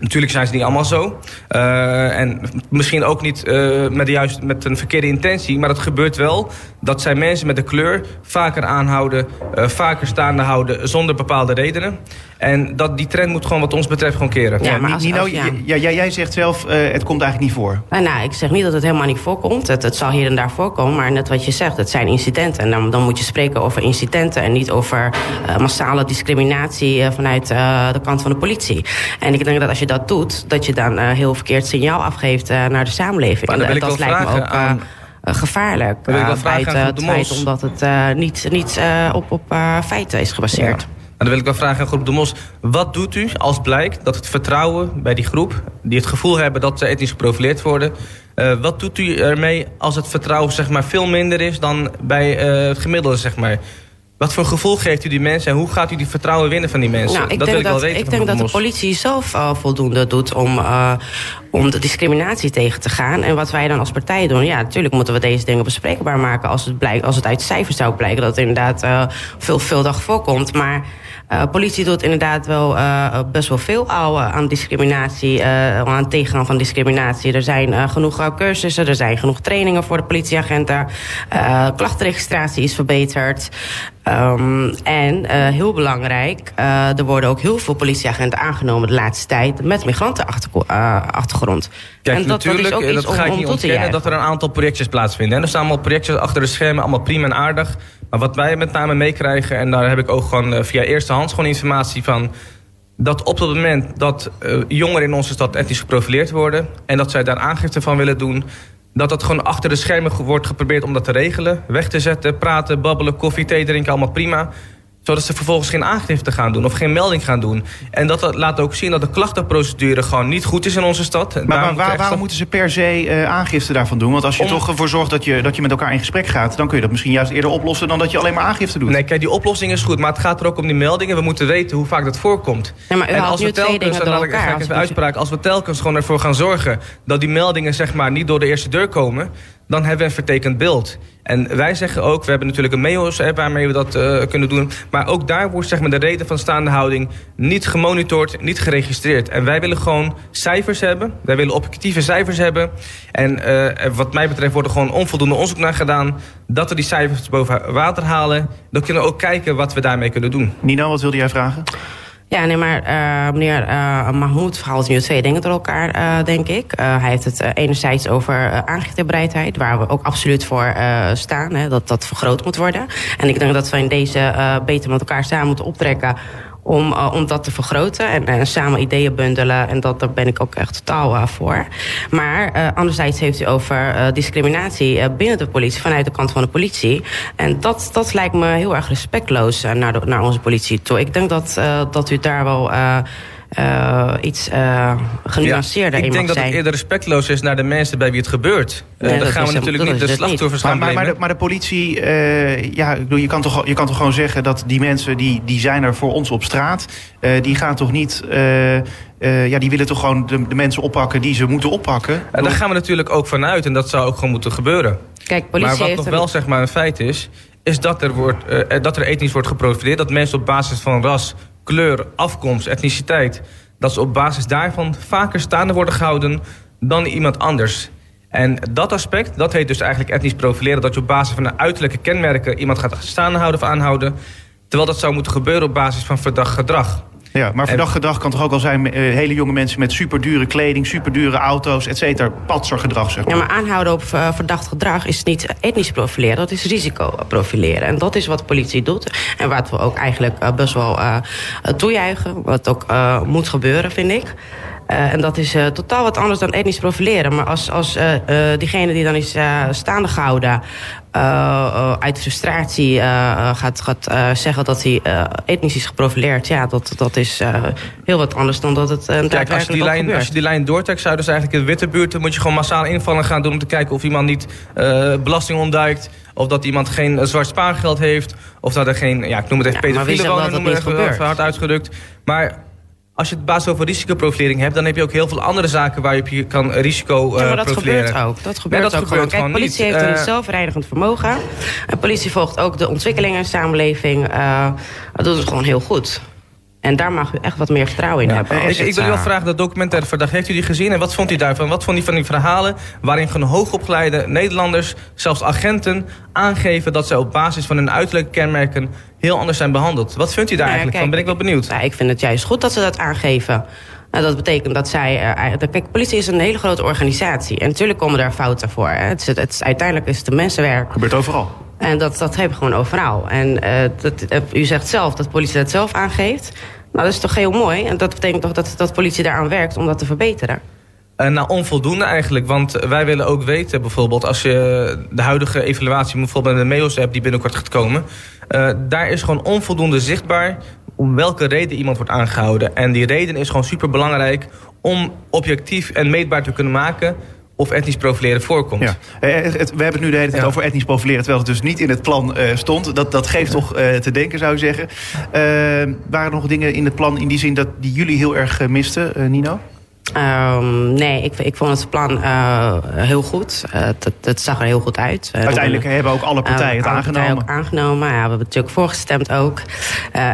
Natuurlijk zijn ze niet allemaal zo. Uh, en misschien ook niet uh, met, juist met een verkeerde intentie. Maar het gebeurt wel dat zij mensen met de kleur vaker aanhouden... Uh, vaker staande houden zonder bepaalde redenen. En dat, die trend moet gewoon wat ons betreft gewoon keren. Ja, maar als, Nino, als, ja. Ja, jij, jij zegt zelf, het komt eigenlijk niet voor. Nou, nou, ik zeg niet dat het helemaal niet voorkomt. Het, het zal hier en daar voorkomen. Maar net wat je zegt, het zijn incidenten. En dan, dan moet je spreken over incidenten... en niet over massale discriminatie vanuit de kant van de politie. En ik denk dat als je dat doet, dat je dan uh, heel verkeerd signaal afgeeft uh, naar de samenleving. En dat lijkt me ook uh, gevaarlijk. bij het, het feit omdat het niet, niet op, op feiten is gebaseerd. Ja. En dan wil ik wel vragen aan Groep de Mos. Wat doet u als blijkt dat het vertrouwen bij die groep... die het gevoel hebben dat ze etnisch geprofileerd worden... wat doet u ermee als het vertrouwen zeg maar, veel minder is dan bij het gemiddelde? Zeg maar? Wat voor gevoel geeft u die mensen en hoe gaat u die vertrouwen winnen van die mensen? Nou, ik dat denk, wil ik wel weten ik denk dat de politie zelf uh, voldoende doet om, uh, om de discriminatie tegen te gaan. En wat wij dan als partij doen, ja, natuurlijk moeten we deze dingen bespreekbaar maken. Als het, blijkt, als het uit cijfers zou blijken dat het inderdaad uh, veelvuldig voorkomt. Maar politie doet inderdaad wel uh, best wel veel al aan discriminatie, aan het tegengaan van discriminatie. Er zijn genoeg cursussen, er zijn genoeg trainingen voor de politieagenten. klachtenregistratie is verbeterd. Um, en heel belangrijk, er worden ook heel veel politieagenten aangenomen de laatste tijd met migrantenachtergrond. Kijk, en dat, natuurlijk, dat, is ook dat iets ga om, ik niet ontkennen dat er een aantal projectjes plaatsvinden. En er staan allemaal projectjes achter de schermen, allemaal prima en aardig. Maar wat wij met name meekrijgen, en daar heb ik ook gewoon uh, via eerstehands gewoon informatie van... dat op het moment dat uh, jongeren in onze stad etnisch geprofileerd worden... en dat zij daar aangifte van willen doen... dat dat gewoon achter de schermen wordt geprobeerd om dat te regelen. Weg te zetten, praten, babbelen, koffie, thee drinken, allemaal prima zodat ze vervolgens geen aangifte gaan doen of geen melding gaan doen. En dat laat ook zien dat de klachtenprocedure gewoon niet goed is in onze stad. Maar, maar waar, waarom moeten ze per se uh, aangifte daarvan doen? Want als je Om... toch ervoor zorgt dat je, dat je met elkaar in gesprek gaat... dan kun je dat misschien juist eerder oplossen dan dat je alleen maar aangifte doet. Nee, kijk, die oplossing is goed, maar het gaat er ook om die meldingen. We moeten weten hoe vaak dat voorkomt. Ja, maar u en als we telkens, en ik, ga ik even uitspraak, als we telkens gewoon ervoor gaan zorgen... dat die meldingen zeg maar niet door de eerste deur komen dan hebben we een vertekend beeld. En wij zeggen ook, we hebben natuurlijk een MEOS app waarmee we dat uh, kunnen doen. Maar ook daar wordt zeg maar, de reden van staande houding niet gemonitord, niet geregistreerd. En wij willen gewoon cijfers hebben. Wij willen objectieve cijfers hebben. En uh, wat mij betreft wordt er gewoon onvoldoende onderzoek naar gedaan. Dat we die cijfers boven water halen. Dan kunnen we ook kijken wat we daarmee kunnen doen. Nino, wat wilde jij vragen? Ja, nee, maar uh, meneer uh, Mahmoud haalt nu twee dingen door elkaar, uh, denk ik. hij heeft het enerzijds over aangiftebereidheid, waar we ook absoluut voor staan. Hè, dat dat vergroot moet worden. En ik denk dat we in deze beter met elkaar samen moeten optrekken om, uh, om dat te vergroten en, en, samen ideeën bundelen. En dat, daar ben ik ook echt totaal uh, voor. Maar uh, anderzijds heeft u over discriminatie binnen de politie, vanuit de kant van de politie. En dat, dat lijkt me heel erg respectloos naar, naar onze politie toe. Ik denk dat, dat u daar wel uh, iets uh, genuanceerder ja, in Ik denk dat zijn. het eerder respectloos is naar de mensen bij wie het gebeurt. Uh, dan gaan we natuurlijk niet de slachtoffers gaan maar, maar, de, maar de politie, uh, ja, ik bedoel, je, kan toch, je kan toch gewoon zeggen dat die mensen die, die zijn er voor ons op straat. Uh, die gaan toch niet. Uh, ja, die willen toch gewoon de, de, mensen oppakken die ze moeten oppakken. En daar gaan we natuurlijk ook vanuit en dat zou ook gewoon moeten gebeuren. Kijk, politie maar wat heeft nog wel zeg maar, een feit is, is dat er, wordt, dat er etnisch wordt geprofileerd. Dat mensen op basis van ras, kleur, afkomst, etniciteit... dat ze op basis daarvan vaker staande worden gehouden dan iemand anders. En dat aspect, dat heet dus eigenlijk etnisch profileren... dat je op basis van de uiterlijke kenmerken iemand gaat staande houden of aanhouden... terwijl dat zou moeten gebeuren op basis van verdacht gedrag. Ja, maar verdacht gedrag kan toch ook al zijn uh, hele jonge mensen met superdure kleding, superdure auto's, et cetera. Patsergedrag, zeg maar. Ja, maar aanhouden op uh, verdacht gedrag is niet etnisch profileren, dat is risicoprofileren. En dat is wat de politie doet. En wat we ook eigenlijk uh, best wel toejuichen, wat ook moet gebeuren, vind ik. Uh, en dat is uh, totaal wat anders dan etnisch profileren. Maar als, als uh, diegene die dan is staande gehouden... uit frustratie gaat, gaat zeggen dat hij etnisch is geprofileerd... ja, dat, dat is heel wat anders dan dat het Kijk, als je, die lijn, als je die lijn doortrekt, zou dus eigenlijk in de witte buurt... moet je gewoon massaal invallen gaan doen om te kijken of iemand niet belasting ontduikt... Of dat iemand geen zwart spaargeld heeft. Of dat er geen, ja, ik noem het even ja, pedofiele wonen, noem het hard uitgedrukt. Maar als je het basis over risicoprofilering hebt... dan heb je ook heel veel andere zaken waar je op je kan risico uh, ja, maar dat profileren. gebeurt ook. Dat gebeurt dat ook gebeurt gewoon. Kijk, politie niet. heeft een uh, zelfreinigend vermogen. En politie volgt ook de ontwikkelingen in de samenleving. Uh, dat doet het gewoon heel goed. En daar mag u echt wat meer vertrouwen in ja, hebben. Ik, ik wil u wel vragen, dat documentaire verdacht, heeft u die gezien? En wat vond u daarvan? Wat vond u van die verhalen waarin gewoon hoogopgeleide Nederlanders, zelfs agenten, aangeven dat zij op basis van hun uiterlijke kenmerken heel anders zijn behandeld? Wat vindt u daar nou ja, eigenlijk kijk, van? Ben ik wel benieuwd. Ja, ik vind het juist goed dat ze dat aangeven. Nou, dat betekent dat zij... Uh, kijk, politie is een hele grote organisatie. En natuurlijk komen daar fouten voor. Hè. Het is, het is, uiteindelijk is het een mensenwerk. Gebeurt overal. En dat, dat we gewoon overal. En uh, dat, uh, u zegt zelf dat de politie dat zelf aangeeft. Nou, dat is toch heel mooi. En dat betekent toch dat, dat politie daaraan werkt om dat te verbeteren. Uh, nou, onvoldoende eigenlijk. Want wij willen ook weten, bijvoorbeeld... als je de huidige evaluatie, bijvoorbeeld de MEOS-app... die binnenkort gaat komen... Daar is gewoon onvoldoende zichtbaar... om welke reden iemand wordt aangehouden. En die reden is gewoon superbelangrijk... om objectief en meetbaar te kunnen maken of etnisch profileren voorkomt. Ja. Eh, het, we hebben het nu de hele tijd ja. over etnisch profileren... terwijl het dus niet in het plan uh, stond. Dat, dat geeft ja. toch uh, te denken, zou je zeggen. Uh, waren er nog dingen in het plan in die zin dat die jullie heel erg misten, Nino? Um, nee, ik, ik vond het plan uh, heel goed. Uh, het, het, zag er heel goed uit. Uh, Uiteindelijk hebben ook alle partijen het aangenomen. Partijen ook aangenomen. Ja, we hebben natuurlijk voorgestemd ook.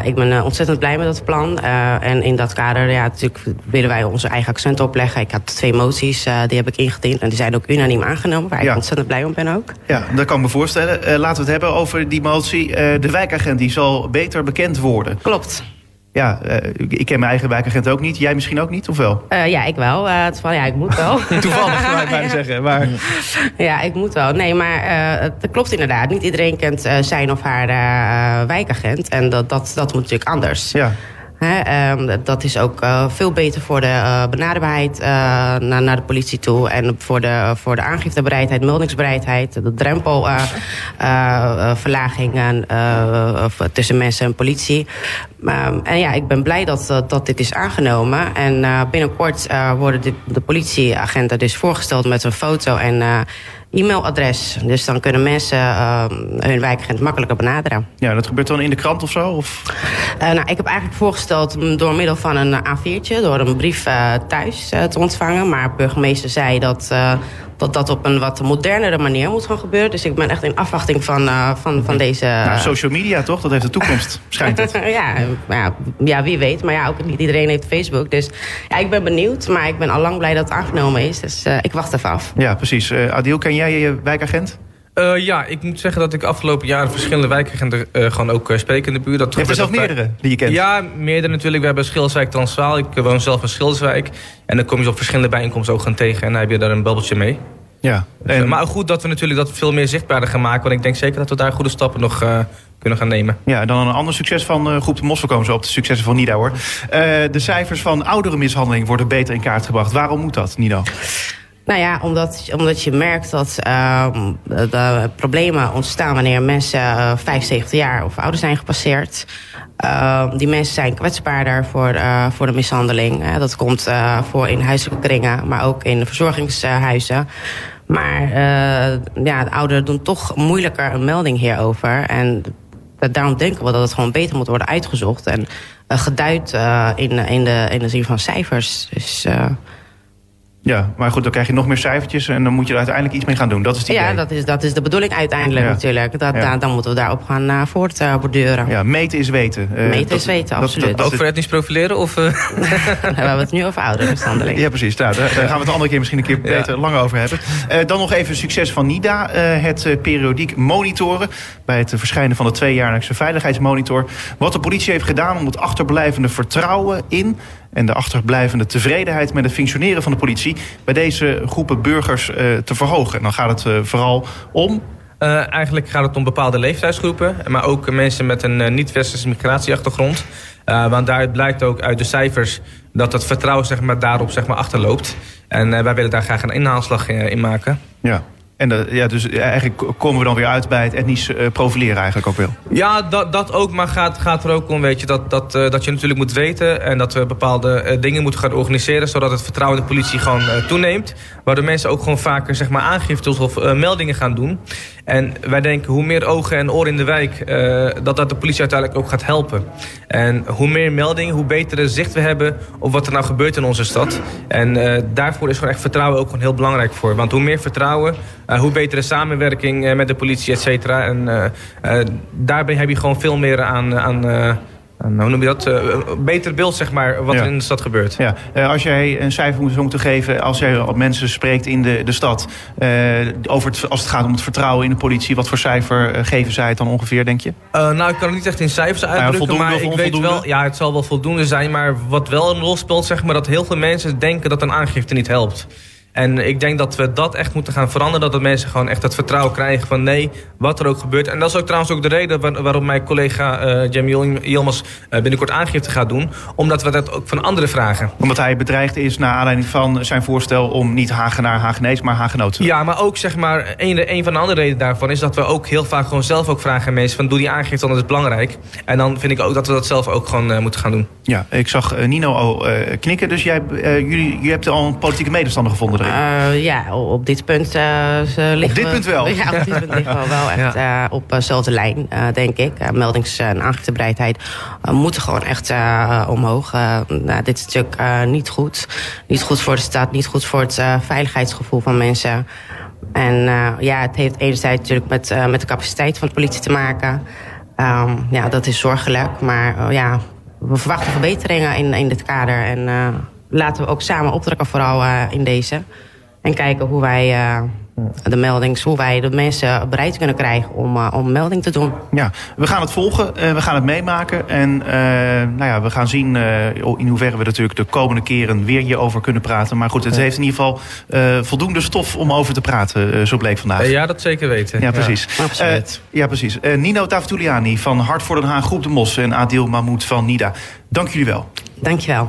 ik ben ontzettend blij met dat plan. en in dat kader ja, natuurlijk willen wij onze eigen accent opleggen. Ik had twee moties, die heb ik ingediend. En die zijn ook unaniem aangenomen, waar ja. ik ontzettend blij om ben ook. Ja, dat kan ik me voorstellen. laten we het hebben over die motie. de wijkagent die zal beter bekend worden. Klopt. Ja, eh, ik ken mijn eigen wijkagent ook niet. Jij misschien ook niet, of wel? Eh, ja, ik wel. Eh, het, ja, ik moet wel. Toevallig, zou ik bijna zeggen. Maar... Ja, ik moet wel. Nee, maar uh, het klopt inderdaad. Niet iedereen kent uh, zijn of haar uh, wijkagent. En dat, dat, dat moet natuurlijk anders. Ja. He, um, dat is ook uh, veel beter voor de uh, benaderbaarheid uh, naar, de politie toe. En voor de, voor de aangiftebereidheid, meldingsbereidheid. De drempelverlaging tussen mensen en politie. Um, en ja, ik ben blij dat, dat dit is aangenomen. En binnenkort worden de, de politieagenten dus voorgesteld met een foto en e-mailadres. Dus dan kunnen mensen uh, hun wijkagent makkelijker benaderen. Ja, dat gebeurt dan in de krant of zo? Of? Uh, nou, ik heb eigenlijk voorgesteld door middel van een A4'tje... door een brief uh, thuis te ontvangen. Maar de burgemeester zei dat dat dat op een wat modernere manier moet gaan gebeuren. Dus ik ben echt in afwachting van, uh, van, van deze... Nou, social media toch? Dat heeft de toekomst, schijnt het. ja, ja, ja, wie weet. Maar ja, ook niet iedereen heeft Facebook. Dus ja, ik ben benieuwd. Maar ik ben al lang blij dat het aangenomen is. Dus uh, ik wacht even af. Ja, precies. Uh, Adil, ken jij je wijkagent? Uh, ja, ik moet zeggen dat ik afgelopen jaren verschillende wijkagenten uh, gewoon ook uh, spreek in de buurt. Dat je hebt er zelf meerdere die je kent? Ja, meerdere natuurlijk. We hebben Schilderswijk Transvaal. Ik woon zelf in Schilderswijk. En dan kom je op verschillende bijeenkomsten ook gaan tegen. En dan heb je daar een bubbeltje mee. Ja. En... Maar goed dat we natuurlijk dat veel meer zichtbaarder gaan maken. Want ik denk zeker dat we daar goede stappen nog kunnen gaan nemen. Ja, en dan een ander succes van Groep de Mos. We komen zo op de successen van Nida hoor. De cijfers van ouderenmishandeling worden beter in kaart gebracht. Waarom moet dat, Nida? Nou ja, omdat, omdat je merkt dat uh, de problemen ontstaan wanneer mensen uh, 75 jaar of ouder zijn gepasseerd. Uh, die mensen zijn kwetsbaarder voor, uh, voor de mishandeling. dat komt uh, voor in huiselijke kringen, maar ook in verzorgingshuizen. Maar ja, de ouderen doen toch moeilijker een melding hierover. En daarom denken we dat het gewoon beter moet worden uitgezocht. En geduid in, in, de, in de zin van cijfers. Dus... Ja, maar goed, dan krijg je nog meer cijfertjes en dan moet je er uiteindelijk iets mee gaan doen. Dat is het Ja, dat is, dat is de bedoeling uiteindelijk ja. natuurlijk. Dat, ja. Dan moeten we daarop gaan uh, voortborduren. ja, meten is weten. Uh, meten dat, is weten, dat, absoluut. Dat, ook voor etnisch profileren? Of, uh... we hebben het nu over ouderenmishandeling. Ja, precies. Nou, daar, daar gaan we het de andere keer misschien een keer beter lang over hebben. dan nog even succes van NIDA. het periodiek monitoren bij het verschijnen van de tweejaarlijkse veiligheidsmonitor. Wat de politie heeft gedaan om het achterblijvende vertrouwen in en de achterblijvende tevredenheid met het functioneren van de politie bij deze groepen burgers uh, te verhogen. En dan gaat het uh, vooral om. Uh, eigenlijk gaat het om bepaalde leeftijdsgroepen, maar ook mensen met een niet-westerse migratieachtergrond. want daaruit blijkt ook uit de cijfers dat het vertrouwen zeg maar, daarop zeg maar, achterloopt. En wij willen daar graag een inhaalslag in maken. Ja. En ja, dus eigenlijk komen we dan weer uit bij het etnisch uh, profileren eigenlijk ook wel. Ja, dat, dat ook. Maar gaat, gaat er ook om weet je, dat, dat, uh, dat je natuurlijk moet weten... en dat we bepaalde dingen moeten gaan organiseren... zodat het vertrouwen in de politie gewoon toeneemt. Waardoor mensen ook gewoon vaker zeg maar, aangiftes of meldingen gaan doen. En wij denken hoe meer ogen en oren in de wijk... dat dat de politie uiteindelijk ook gaat helpen. En hoe meer meldingen, hoe betere zicht we hebben... op wat er nou gebeurt in onze stad. En daarvoor is gewoon echt vertrouwen ook gewoon heel belangrijk voor. Want hoe meer vertrouwen... Uh, hoe betere samenwerking uh, met de politie, et cetera. En uh, daarbij heb je gewoon veel meer aan... aan hoe noem je dat? Uh, beter beeld, zeg maar, wat ja. er in de stad gebeurt. Ja. Uh, als jij een cijfer moet moeten geven, als jij op mensen spreekt in de, de stad... Uh, over het, als het gaat om het vertrouwen in de politie... wat voor cijfer geven zij het dan ongeveer, denk je? nou, ik kan het niet echt in cijfers uitdrukken, maar ik weet wel... Ja, het zal wel voldoende zijn, maar wat wel een rol speelt... zeg maar, dat heel veel mensen denken dat een aangifte niet helpt. En ik denk dat we dat echt moeten gaan veranderen. Dat mensen gewoon echt het vertrouwen krijgen van nee, wat er ook gebeurt. En dat is ook trouwens ook de reden waar, waarom mijn collega uh, Jamie uh, binnenkort aangifte gaat doen. Omdat we dat ook van anderen vragen. Omdat hij bedreigd is naar aanleiding van zijn voorstel om niet Hagenaar Hagenees, maar Hagenoot. Ja, maar ook zeg maar, een, een van de andere redenen daarvan is dat we ook heel vaak gewoon zelf ook vragen aan mensen van doe die aangifte, want dat is belangrijk. En dan vind ik ook dat we dat zelf ook gewoon uh, moeten gaan doen. Ja, ik zag Nino al knikken, dus jij, jullie, jullie hebt al een politieke medestander gevonden. Uh, ja, op dit punt uh, liggen Op dit punt wel? We, ja, op dit punt liggen we wel echt ja. uh, op dezelfde lijn, denk ik. meldings- en aangiftebereidheid moeten gewoon echt omhoog. nou, dit is natuurlijk niet goed. Niet goed voor de stad, niet goed voor het veiligheidsgevoel van mensen. En ja, het heeft enerzijds natuurlijk met, met de capaciteit van de politie te maken. Um, ja, dat is zorgelijk. Maar ja, we verwachten verbeteringen in, in dit kader. En laten we ook samen optrekken, vooral uh, in deze. En kijken hoe wij uh, de melding, hoe wij de mensen bereid kunnen krijgen om, uh, om melding te doen. Ja, we gaan het volgen, uh, we gaan het meemaken. En uh, nou ja, we gaan zien in hoeverre we natuurlijk de komende keren weer hierover kunnen praten. Maar goed, het heeft in ieder geval voldoende stof om over te praten, zo bleek vandaag. Ja, dat zeker weten. Ja, precies. Ja, absoluut. ja, precies. Nino Tavtuliani van Hart voor Den Haag, Groep de Mos en Adil Mahmoud van NIDA. Dank jullie wel. Dank je wel.